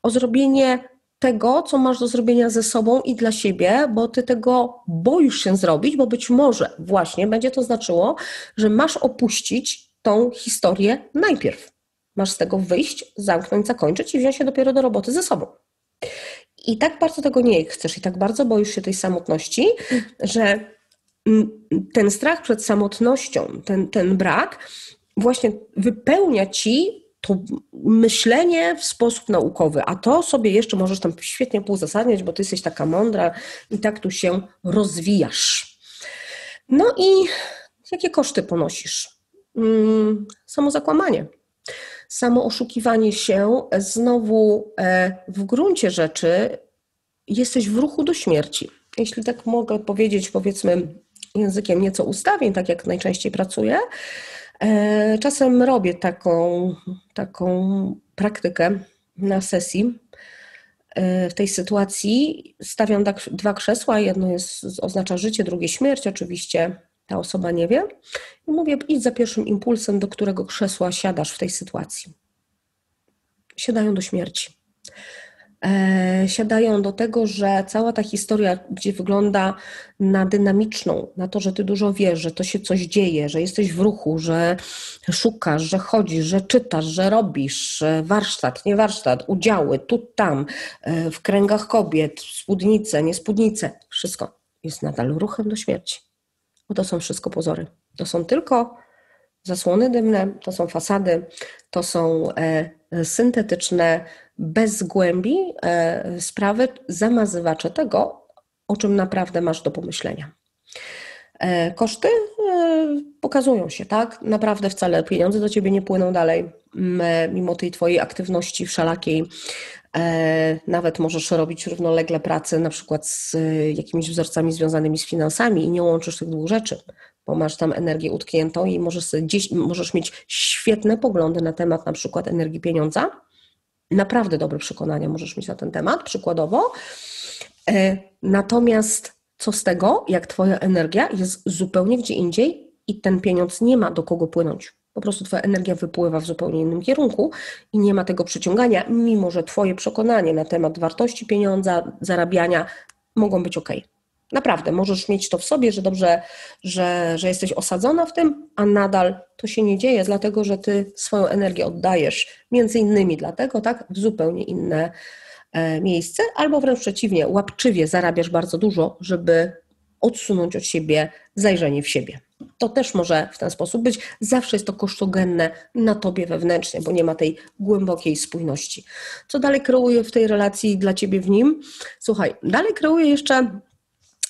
Speaker 1: o zrobienie tego, co masz do zrobienia ze sobą i dla siebie, bo Ty tego boisz się zrobić, bo być może właśnie będzie to znaczyło, że masz opuścić tą historię najpierw. Masz z tego wyjść, zamknąć, zakończyć i wziąć się dopiero do roboty ze sobą. I tak bardzo tego nie chcesz, i tak bardzo boisz się tej samotności, że ten strach przed samotnością, ten, ten brak, właśnie wypełnia ci to myślenie w sposób naukowy, a to sobie jeszcze możesz tam świetnie pouzasadniać, bo ty jesteś taka mądra i tak tu się rozwijasz. No i jakie koszty ponosisz? Hmm, samo zakłamanie samo oszukiwanie się, znowu e, w gruncie rzeczy jesteś w ruchu do śmierci. Jeśli tak mogę powiedzieć, powiedzmy językiem nieco ustawień, tak jak najczęściej pracuję, e, czasem robię taką, taką praktykę na sesji. E, w tej sytuacji stawiam dwa krzesła, jedno jest, oznacza życie, drugie śmierć. Oczywiście ta osoba nie wie. I mówię, idź za pierwszym impulsem, do którego krzesła siadasz w tej sytuacji. Siadają do śmierci. e, siadają do tego, że cała ta historia, gdzie wygląda na dynamiczną, na to, że ty dużo wiesz, że to się coś dzieje, że jesteś w ruchu, że szukasz, że chodzisz, że czytasz, że robisz, warsztat, nie warsztat, udziały, tu, tam, e, w kręgach kobiet, spódnice, nie spódnice, wszystko jest nadal ruchem do śmierci. Bo to są wszystko pozory. To są tylko zasłony dymne, to są fasady, to są e, syntetyczne, bez głębi e, sprawy, zamazywacze tego, o czym naprawdę masz do pomyślenia. E, koszty pokazują się, tak? Naprawdę wcale pieniądze do ciebie nie płyną dalej, mimo tej twojej aktywności wszelakiej. Nawet możesz robić równolegle pracę, na przykład z jakimiś wzorcami związanymi z finansami i nie łączysz tych dwóch rzeczy bo masz tam energię utkniętą i możesz, gdzieś, możesz mieć świetne poglądy na temat na przykład energii pieniądza. Naprawdę dobre przekonania możesz mieć na ten temat, przykładowo. E, natomiast co z tego, jak Twoja energia jest zupełnie gdzie indziej i ten pieniądz nie ma do kogo płynąć. Po prostu Twoja energia wypływa w zupełnie innym kierunku i nie ma tego przyciągania, mimo że Twoje przekonanie na temat wartości pieniądza, zarabiania mogą być ok. Naprawdę, możesz mieć to w sobie, że dobrze, że, że jesteś osadzona w tym, a nadal to się nie dzieje, dlatego że ty swoją energię oddajesz między innymi dlatego, tak, w zupełnie inne e, miejsce, albo wręcz przeciwnie, łapczywie zarabiasz bardzo dużo, żeby odsunąć od siebie zajrzenie w siebie. To też może w ten sposób być. Zawsze jest to kosztogenne na tobie wewnętrznie, bo nie ma tej głębokiej spójności. Co dalej kreuje w tej relacji dla ciebie w nim? Słuchaj, dalej kreuje jeszcze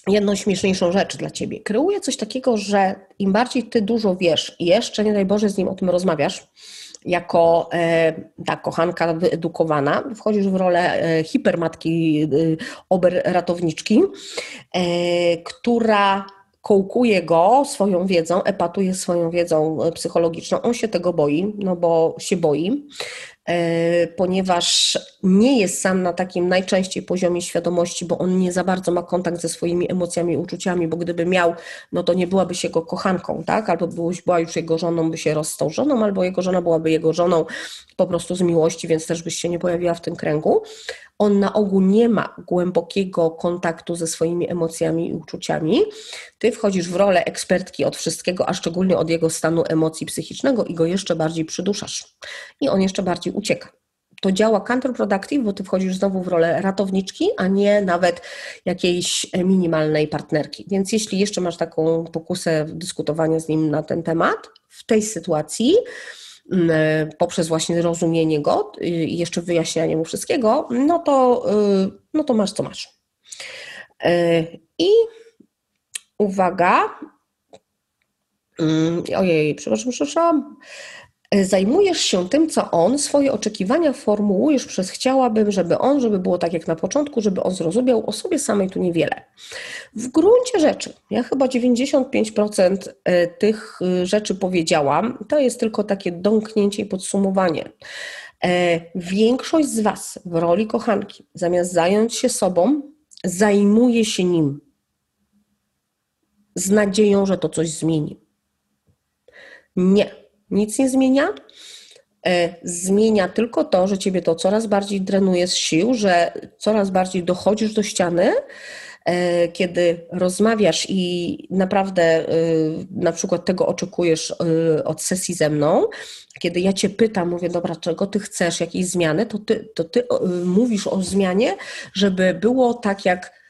Speaker 1: jedną śmieszniejszą rzecz dla ciebie. Kreuje coś takiego, że im bardziej ty dużo wiesz i jeszcze, nie daj Boże, z nim o tym rozmawiasz, jako e, ta kochanka wyedukowana, wchodzisz w rolę e, hipermatki, e, ober ratowniczki, e, która kołkuje go swoją wiedzą, epatuje swoją wiedzą psychologiczną. On się tego boi, no bo się boi. E, ponieważ nie jest sam na takim najczęściej poziomie świadomości, bo on nie za bardzo ma kontakt ze swoimi emocjami i uczuciami, bo gdyby miał, no to nie byłabyś jego kochanką, tak? Albo była już jego żoną, by się rozstał żoną, albo jego żona byłaby jego żoną po prostu z miłości, więc też byś się nie pojawiła w tym kręgu. On na ogół nie ma głębokiego kontaktu ze swoimi emocjami i uczuciami. Ty wchodzisz w rolę ekspertki od wszystkiego, a szczególnie od jego stanu emocji psychicznego i go jeszcze bardziej przyduszasz. I on jeszcze bardziej ucieka. To działa counterproductive, bo ty wchodzisz znowu w rolę ratowniczki, a nie nawet jakiejś minimalnej partnerki. Więc jeśli jeszcze masz taką pokusę dyskutowania z nim na ten temat, w tej sytuacji, poprzez właśnie rozumienie go i jeszcze wyjaśnianie mu wszystkiego, no to, y, no to masz co masz. Y, I uwaga, mm, ojej, przepraszam, przepraszam. E, zajmujesz się tym, co on, swoje oczekiwania formułujesz przez chciałabym, żeby on, żeby było tak jak na początku, żeby on zrozumiał o sobie samej tu niewiele. W gruncie rzeczy, ja chyba 95% e, tych e, rzeczy powiedziałam, to jest tylko takie domknięcie i podsumowanie. Większość z Was w roli kochanki, zamiast zająć się sobą, zajmuje się nim z nadzieją, że to coś zmieni. Nie nic nie zmienia. E, zmienia tylko to, że ciebie to coraz bardziej drenuje z sił, że coraz bardziej dochodzisz do ściany, e, kiedy rozmawiasz i naprawdę e, na przykład tego oczekujesz od sesji ze mną, kiedy ja cię pytam, mówię, dobra, czego ty chcesz, jakiejś zmiany, to ty, to ty mówisz o zmianie, żeby było tak jak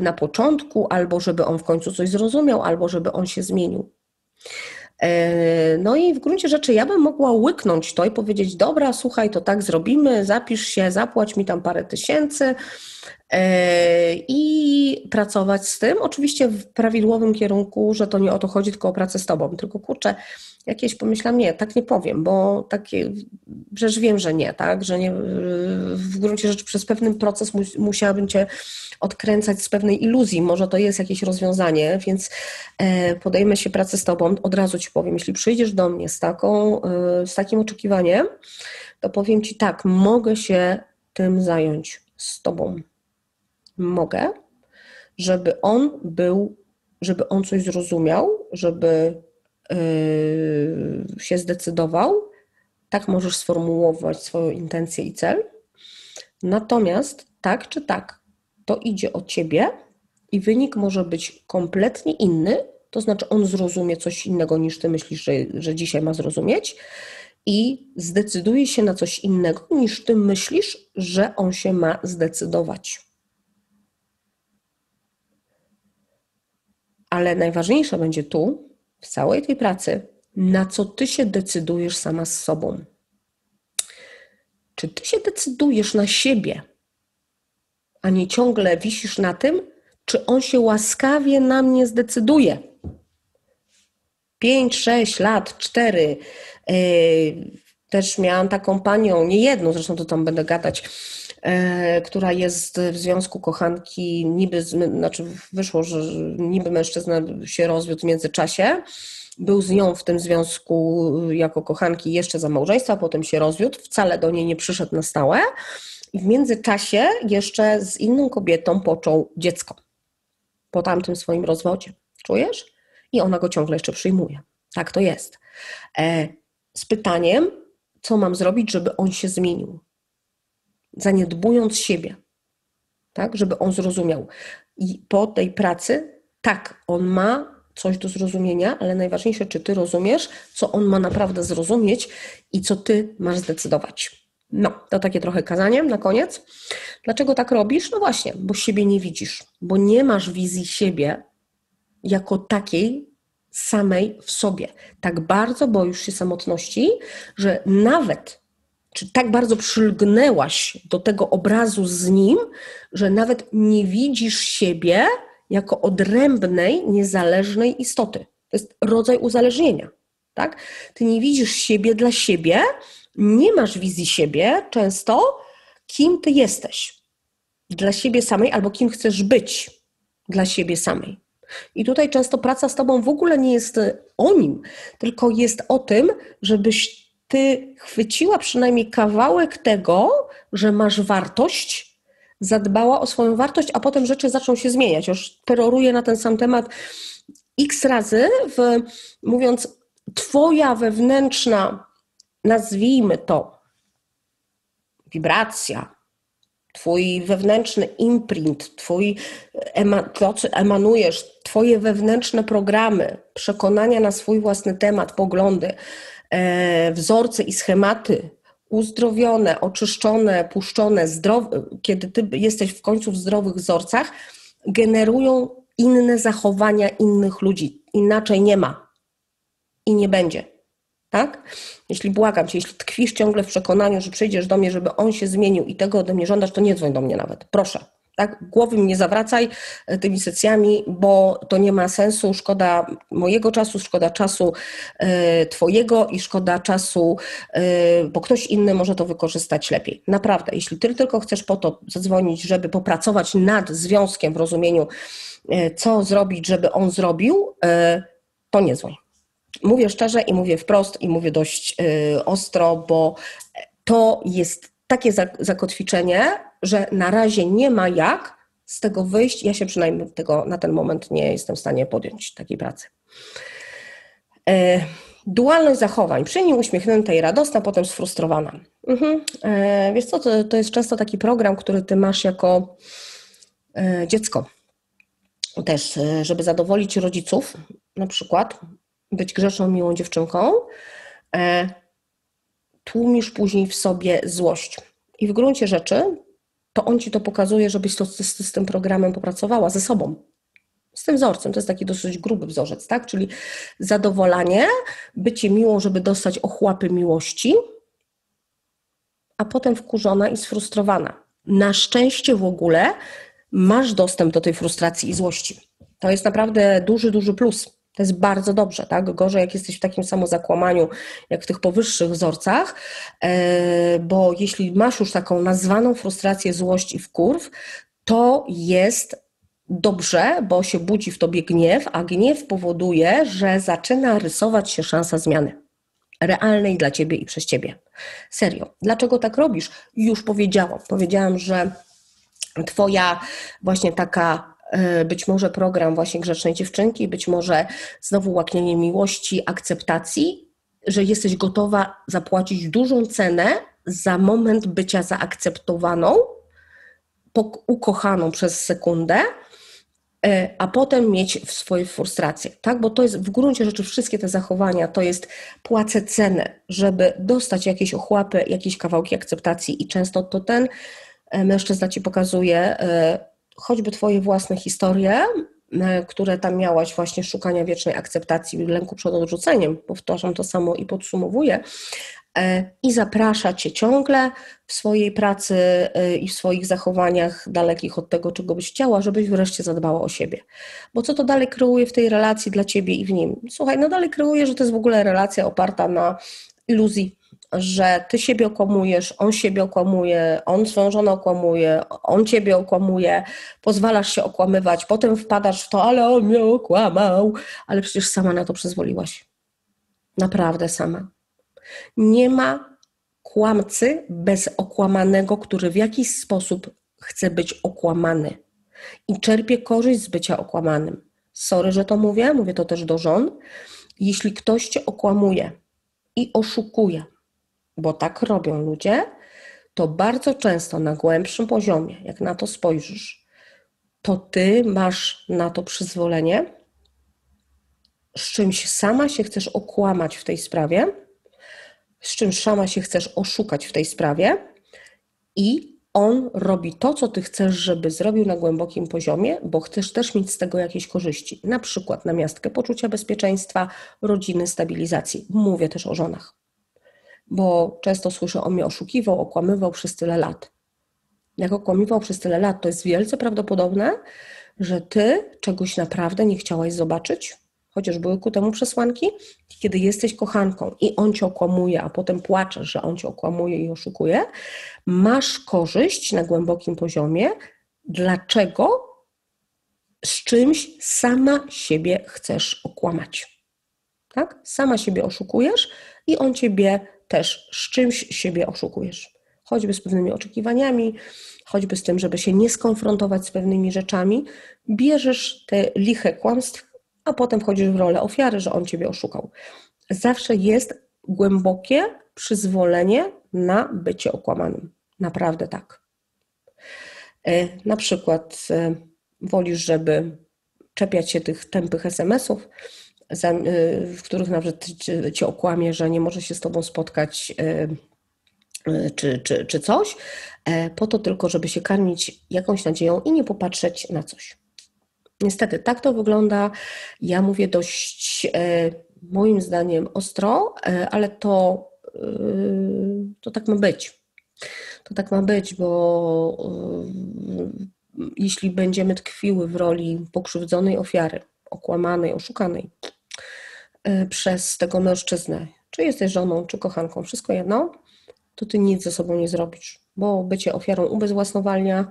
Speaker 1: na początku, albo żeby on w końcu coś zrozumiał, albo żeby on się zmienił. E, no i w gruncie rzeczy ja bym mogła łyknąć to i powiedzieć, dobra, słuchaj, to tak zrobimy, zapisz się, zapłać mi tam parę tysięcy i pracować z tym. Oczywiście w prawidłowym kierunku, że to nie o to chodzi, tylko o pracę z tobą. Tylko kurczę, jakieś pomyślam, nie, tak nie powiem, bo takie, przecież wiem, że nie, tak, że nie, w gruncie rzeczy przez pewien proces musiałabym Cię odkręcać z pewnej iluzji, może to jest jakieś rozwiązanie, więc e, podejmę się pracy z Tobą, od razu Ci powiem, jeśli przyjdziesz do mnie z, taką, e, z takim oczekiwaniem, to powiem Ci tak, mogę się tym zająć z Tobą. Mogę, żeby on był, żeby on coś zrozumiał, żeby się zdecydował, tak możesz sformułować swoją intencję i cel, Natomiast tak czy tak, to idzie o ciebie i wynik może być kompletnie inny, to znaczy on zrozumie coś innego niż ty myślisz, że, że dzisiaj ma zrozumieć i zdecyduje się na coś innego niż ty myślisz, że on się ma zdecydować. Ale najważniejsze będzie tu, w całej tej pracy, na co ty się decydujesz sama z sobą. Czy ty się decydujesz na siebie, a nie ciągle wisisz na tym, czy on się łaskawie na mnie zdecyduje? 5, 6 lat, 4. Yy, też miałam taką panią, nie jedną, zresztą to tam będę gadać, która jest w związku kochanki, niby, znaczy wyszło, że niby mężczyzna się rozwiódł w międzyczasie. Był z nią w tym związku jako kochanki jeszcze za małżeństwa, potem się rozwiódł, wcale do niej nie przyszedł na stałe. I w międzyczasie jeszcze z inną kobietą począł dziecko po tamtym swoim rozwodzie. Czujesz? I ona go ciągle jeszcze przyjmuje. Tak to jest. E, z pytaniem, co mam zrobić, żeby on się zmienił? Zaniedbując siebie, tak, żeby on zrozumiał. I po tej pracy, tak, on ma coś do zrozumienia, ale najważniejsze, czy ty rozumiesz, co on ma naprawdę zrozumieć i co ty masz zdecydować. No, to takie trochę kazanie na koniec. Dlaczego tak robisz? No właśnie, bo siebie nie widzisz, bo nie masz wizji siebie jako takiej samej w sobie. Tak bardzo boisz się samotności, że nawet czy tak bardzo przylgnęłaś do tego obrazu z nim, że nawet nie widzisz siebie jako odrębnej, niezależnej istoty. To jest rodzaj uzależnienia. Tak? Ty nie widzisz siebie dla siebie, nie masz wizji siebie często, kim ty jesteś dla siebie samej albo kim chcesz być dla siebie samej. I tutaj często praca z tobą w ogóle nie jest o nim, tylko jest o tym, żebyś ty chwyciła przynajmniej kawałek tego, że masz wartość, zadbała o swoją wartość, a potem rzeczy zaczną się zmieniać. Już peroruję na ten sam temat x razy, w, mówiąc, twoja wewnętrzna, nazwijmy to, wibracja, Twój wewnętrzny imprint, twój, to, co emanujesz, Twoje wewnętrzne programy, przekonania na swój własny temat, poglądy, e, wzorce i schematy uzdrowione, oczyszczone, puszczone, zdrowe, kiedy Ty jesteś w końcu w zdrowych wzorcach, generują inne zachowania innych ludzi. Inaczej nie ma i nie będzie tak? Jeśli błagam cię, jeśli tkwisz ciągle w przekonaniu, że przyjdziesz do mnie, żeby on się zmienił i tego ode mnie żądasz, to nie dzwoń do mnie nawet, proszę. Tak? Głowy mi nie zawracaj e, tymi sesjami, bo to nie ma sensu. Szkoda mojego czasu, szkoda czasu y, Twojego i szkoda czasu, y, bo ktoś inny może to wykorzystać lepiej. Naprawdę, jeśli Ty tylko chcesz po to zadzwonić, żeby popracować nad związkiem w rozumieniu, co zrobić, żeby on zrobił, to nie dzwoń. Mówię szczerze i mówię wprost i mówię dość ostro, bo to jest takie zakotwiczenie, że na razie nie ma jak z tego wyjść. Ja się przynajmniej tego na ten moment nie jestem w stanie podjąć takiej pracy. E, dualność zachowań. Przy nim uśmiechnięta i radosna, potem sfrustrowana. Mhm. E, wiesz co, to, to jest często taki program, który ty masz jako e, dziecko. Też, żeby zadowolić rodziców, na przykład, być grzeczną, miłą dziewczynką, tłumisz później w sobie złość. I w gruncie rzeczy to on ci to pokazuje, żebyś to z, z, tym programem popracowała ze sobą. Z tym wzorcem, to jest taki dosyć gruby wzorzec, tak? Czyli zadowolenie, bycie miłą, żeby dostać ochłapy miłości, a potem wkurzona i sfrustrowana. Na szczęście w ogóle masz dostęp do tej frustracji i złości. To jest naprawdę duży, duży plus. To jest bardzo dobrze, tak? Gorzej, jak jesteś w takim samozakłamaniu, jak w tych powyższych wzorcach, e, bo jeśli masz już taką nazwaną frustrację, złość i wkurw, to jest dobrze, bo się budzi w tobie gniew, a gniew powoduje, że zaczyna rysować się szansa zmiany realnej dla ciebie i przez ciebie. Serio. Dlaczego tak robisz? Już powiedziałam. Powiedziałam, że Twoja właśnie taka być może program właśnie Grzecznej Dziewczynki, być może znowu łaknienie miłości, akceptacji, że jesteś gotowa zapłacić dużą cenę za moment bycia zaakceptowaną, ukochaną przez sekundę, e, a potem mieć w swojej frustrację, tak? Bo to jest w gruncie rzeczy wszystkie te zachowania, to jest płacę cenę, żeby dostać jakieś ochłapy, jakieś kawałki akceptacji i często to ten e, mężczyzna ci pokazuje e, choćby twoje własne historie, które tam miałaś właśnie szukania wiecznej akceptacji, lęku przed odrzuceniem, powtarzam to samo i podsumowuję, E, i zaprasza Cię ciągle w swojej pracy e, i w swoich zachowaniach dalekich od tego, czego byś chciała, żebyś wreszcie zadbała o siebie. Bo co to dalej kreuje w tej relacji dla Ciebie i w nim? Słuchaj, no dalej kreuje, że to jest w ogóle relacja oparta na iluzji, że Ty siebie okłamujesz, on siebie okłamuje, on swoją żonę okłamuje, on Ciebie okłamuje, pozwalasz się okłamywać, potem wpadasz w to, ale on mnie okłamał, ale przecież sama na to przyzwoliłaś. Naprawdę sama. Nie ma kłamcy bez okłamanego, który w jakiś sposób chce być okłamany i czerpie korzyść z bycia okłamanym. Sorry, że to mówię, mówię to też do żon. Jeśli ktoś cię okłamuje i oszukuje, bo tak robią ludzie, to bardzo często na głębszym poziomie, jak na to spojrzysz, to ty masz na to przyzwolenie, z czymś sama się chcesz okłamać w tej sprawie z czym sama się chcesz oszukać w tej sprawie i on robi to, co ty chcesz, żeby zrobił na głębokim poziomie, bo chcesz też mieć z tego jakieś korzyści. Na przykład na miastkę poczucia bezpieczeństwa, rodziny, stabilizacji. Mówię też o żonach, bo często słyszę o mnie oszukiwał, okłamywał przez tyle lat. Jak okłamywał przez tyle lat, to jest wielce prawdopodobne, że ty czegoś naprawdę nie chciałaś zobaczyć, chociaż były ku temu przesłanki, kiedy jesteś kochanką i on cię okłamuje, a potem płaczesz, że on cię okłamuje i oszukuje, masz korzyść na głębokim poziomie. Dlaczego? Z czymś sama siebie chcesz okłamać. Tak? Sama siebie oszukujesz i on ciebie też z czymś siebie oszukujesz. Choćby z pewnymi oczekiwaniami, choćby z tym, żeby się nie skonfrontować z pewnymi rzeczami, bierzesz te liche kłamstw a potem wchodzisz w rolę ofiary, że on ciebie oszukał. Zawsze jest głębokie przyzwolenie na bycie okłamanym. Naprawdę tak. E, na przykład e, wolisz, żeby czepiać się tych tępych SMS-ów, w których nawet cię okłamie, że nie może się z tobą spotkać czy, czy, czy coś, po to tylko, żeby się karmić jakąś nadzieją i nie popatrzeć na coś. Niestety, tak to wygląda. Ja mówię dość, e, moim zdaniem, ostro, e, ale to, e, to tak ma być. To tak ma być, bo jeśli będziemy tkwiły w roli pokrzywdzonej ofiary, okłamanej, oszukanej przez tego mężczyznę, czy jesteś żoną, czy kochanką, wszystko jedno, to ty nic ze sobą nie zrobisz, bo bycie ofiarą ubezwłasnowalnia,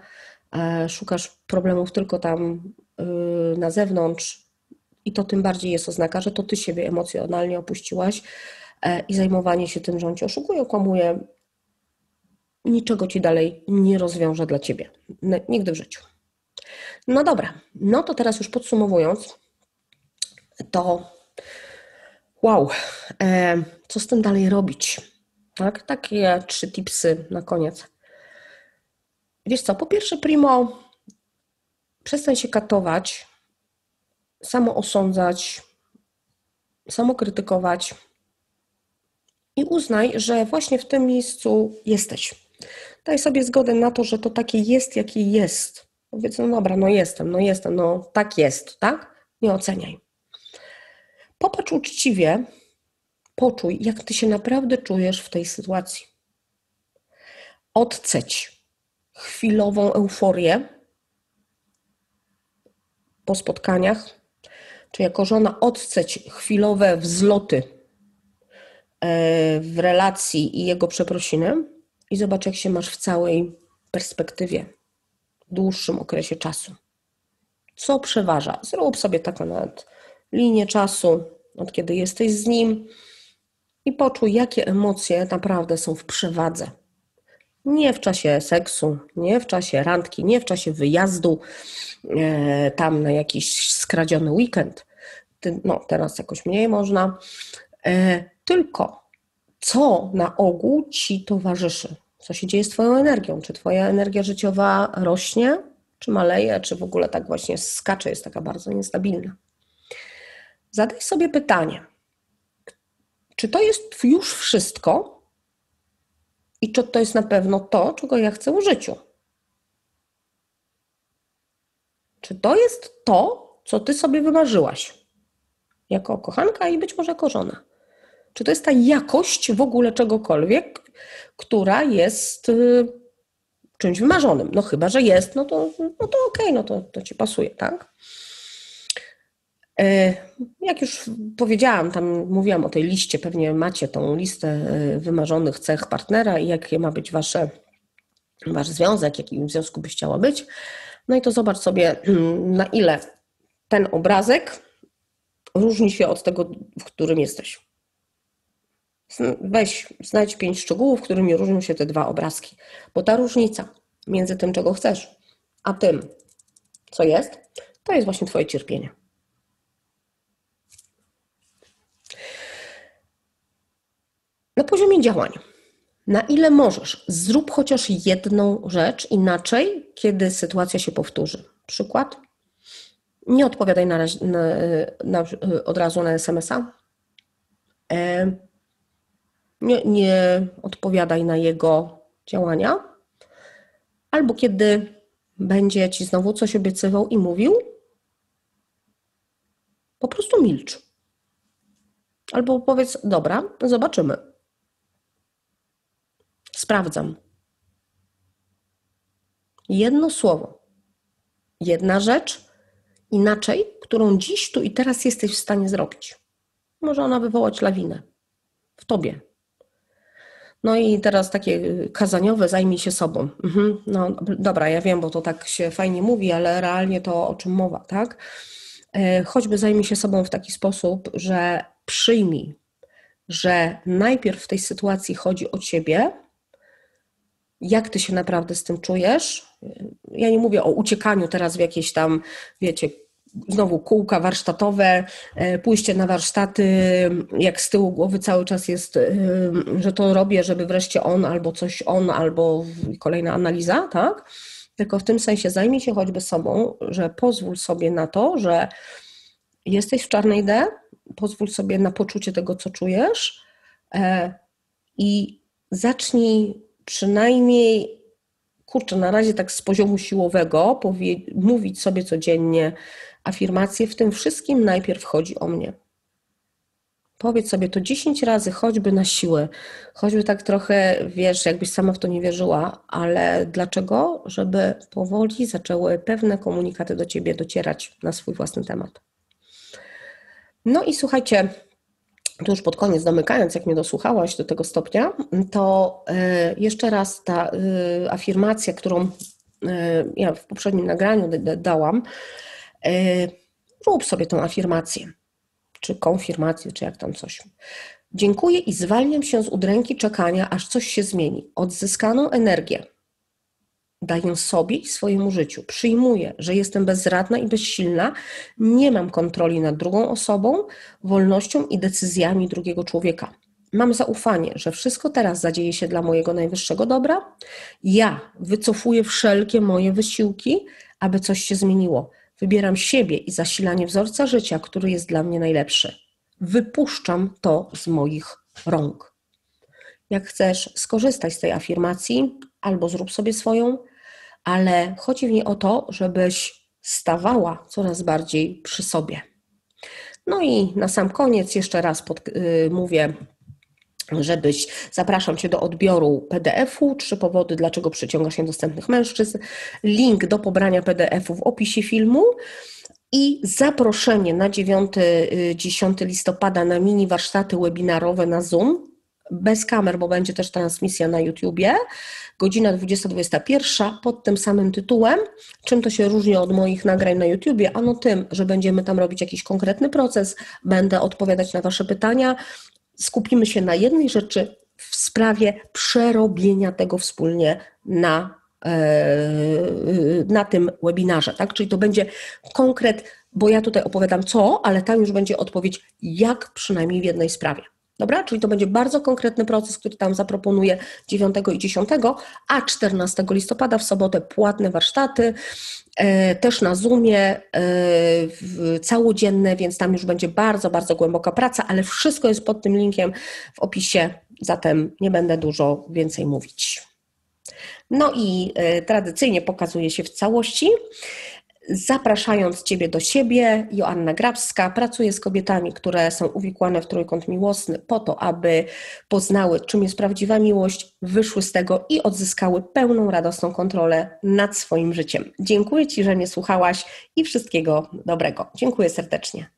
Speaker 1: szukasz problemów tylko tam Y, na zewnątrz i to tym bardziej jest oznaka, że to ty siebie emocjonalnie opuściłaś e, i zajmowanie się tym, że on cię oszukuje, okłamuje, niczego ci dalej nie rozwiąże dla ciebie. Nigdy w życiu. No dobra, no to teraz już podsumowując, to wow, e, co z tym dalej robić? Tak, takie trzy tipsy na koniec. Wiesz co, po pierwsze, primo, Przestań się katować, samo osądzać, samo krytykować i uznaj, że właśnie w tym miejscu jesteś. Daj sobie zgodę na to, że to takie jest, jakie jest. Powiedz, no dobra, no jestem, no jestem, no tak jest, tak? Nie oceniaj. Popatrz uczciwie, poczuj, jak ty się naprawdę czujesz w tej sytuacji. Odceć chwilową euforię, po spotkaniach, czy jako żona odceć chwilowe wzloty e, w relacji i jego przeprosiny i zobacz, jak się masz w całej perspektywie, dłuższym okresie czasu. Co przeważa? Zrób sobie taką nawet linię czasu, od kiedy jesteś z nim i poczuj, jakie emocje naprawdę są w przewadze. Nie w czasie seksu, nie w czasie randki, nie w czasie wyjazdu e, tam na jakiś skradziony weekend. No, teraz jakoś mniej można. E, tylko co na ogół ci towarzyszy? Co się dzieje z Twoją energią? Czy Twoja energia życiowa rośnie, czy maleje, czy w ogóle tak właśnie skacze, jest taka bardzo niestabilna? Zadaj sobie pytanie, czy to jest już wszystko i czy to jest na pewno to, czego ja chcę w życiu? Czy to jest to, co ty sobie wymarzyłaś jako kochanka i być może jako żona? Czy to jest ta jakość w ogóle czegokolwiek, która jest y, czymś wymarzonym? No chyba, że jest, no to, no to okej, okay, no to, to ci pasuje, tak? E, jak już powiedziałam, tam mówiłam o tej liście, pewnie macie tą listę e, wymarzonych cech partnera i jakie ma być wasze, wasz związek, jakim w związku byś chciała być. No i to zobacz sobie, *clears throat* na ile ten obrazek różni się od tego, w którym jesteś. Weź, znajdź pięć szczegółów, którymi różnią się te dwa obrazki, bo ta różnica między tym, czego chcesz, a tym, co jest, to jest właśnie Twoje cierpienie. Na poziomie działań. Na ile możesz, zrób chociaż jedną rzecz inaczej, kiedy sytuacja się powtórzy. Przykład? Nie odpowiadaj na, na, na, od razu na SMS-a. E, nie, nie odpowiadaj na jego działania. Albo kiedy będzie ci znowu coś obiecywał i mówił, po prostu milcz. Albo powiedz, dobra, zobaczymy. Sprawdzam. Jedno słowo, jedna rzecz, inaczej, którą dziś, tu i teraz jesteś w stanie zrobić. Może ona wywołać lawinę w tobie. No i teraz takie kazaniowe, zajmij się sobą. Mhm, no dobra, ja wiem, bo to tak się fajnie mówi, ale realnie to o czym mowa, tak? E, choćby zajmij się sobą w taki sposób, że przyjmij, że najpierw w tej sytuacji chodzi o ciebie, jak ty się naprawdę z tym czujesz. Ja nie mówię o uciekaniu teraz w jakieś tam, wiecie, znowu kółka warsztatowe, e, pójście na warsztaty, jak z tyłu głowy cały czas jest, e, że to robię, żeby wreszcie on albo coś on, albo kolejna analiza, tak? Tylko w tym sensie zajmij się choćby sobą, że pozwól sobie na to, że jesteś w czarnej D, pozwól sobie na poczucie tego, co czujesz e, i zacznij przynajmniej, kurczę, na razie tak z poziomu siłowego, mówić sobie codziennie afirmacje, w tym wszystkim najpierw chodzi o mnie. Powiedz sobie to 10 razy, choćby na siłę, choćby tak trochę, wiesz, jakbyś sama w to nie wierzyła, ale dlaczego? Żeby powoli zaczęły pewne komunikaty do ciebie docierać na swój własny temat. No i słuchajcie, tu już pod koniec domykając, jak mnie dosłuchałaś do tego stopnia, to e, jeszcze raz ta e, afirmacja, którą e, ja w poprzednim nagraniu dałam, rób sobie tą afirmację, czy konfirmację, czy jak tam coś. Dziękuję i zwalniam się z udręki czekania, aż coś się zmieni. Odzyskaną energię daję sobie i swojemu życiu. Przyjmuję, że jestem bezradna i bezsilna, nie mam kontroli nad drugą osobą, wolnością i decyzjami drugiego człowieka. Mam zaufanie, że wszystko teraz zadzieje się dla mojego najwyższego dobra. Ja wycofuję wszelkie moje wysiłki, aby coś się zmieniło. Wybieram siebie i zasilanie wzorca życia, który jest dla mnie najlepszy. Wypuszczam to z moich rąk. Jak chcesz skorzystać z tej afirmacji, albo zrób sobie swoją, ale chodzi w niej o to, żebyś stawała coraz bardziej przy sobie. No i na sam koniec jeszcze raz pod, yy, mówię, żebyś zapraszam Cię do odbioru PDF-u, trzy powody, dlaczego przyciągasz niedostępnych mężczyzn, link do pobrania PDF-u w opisie filmu i zaproszenie na 9-10 y, listopada na mini warsztaty webinarowe na Zoom bez kamer, bo będzie też transmisja na YouTubie, godzina 20-21 pod tym samym tytułem. Czym to się różni od moich nagrań na YouTubie? Ano tym, że będziemy tam robić jakiś konkretny proces, będę odpowiadać na Wasze pytania, skupimy się na jednej rzeczy w sprawie przerobienia tego wspólnie na, e, na tym webinarze, tak? Czyli to będzie konkret, bo ja tutaj opowiadam co, ale tam już będzie odpowiedź jak przynajmniej w jednej sprawie. Dobra, czyli to będzie bardzo konkretny proces, który tam zaproponuję 9 i 10, a 14 listopada w sobotę płatne warsztaty, e, też na Zoomie, e, całodzienne, więc tam już będzie bardzo, bardzo głęboka praca, ale wszystko jest pod tym linkiem w opisie, zatem nie będę dużo więcej mówić. No i e, tradycyjnie pokazuje się w całości zapraszając Ciebie do siebie. Joanna Grabska pracuje z kobietami, które są uwikłane w trójkąt miłosny po to, aby poznały, czym jest prawdziwa miłość, wyszły z tego i odzyskały pełną, radosną kontrolę nad swoim życiem. Dziękuję Ci, że mnie słuchałaś i wszystkiego dobrego. Dziękuję serdecznie.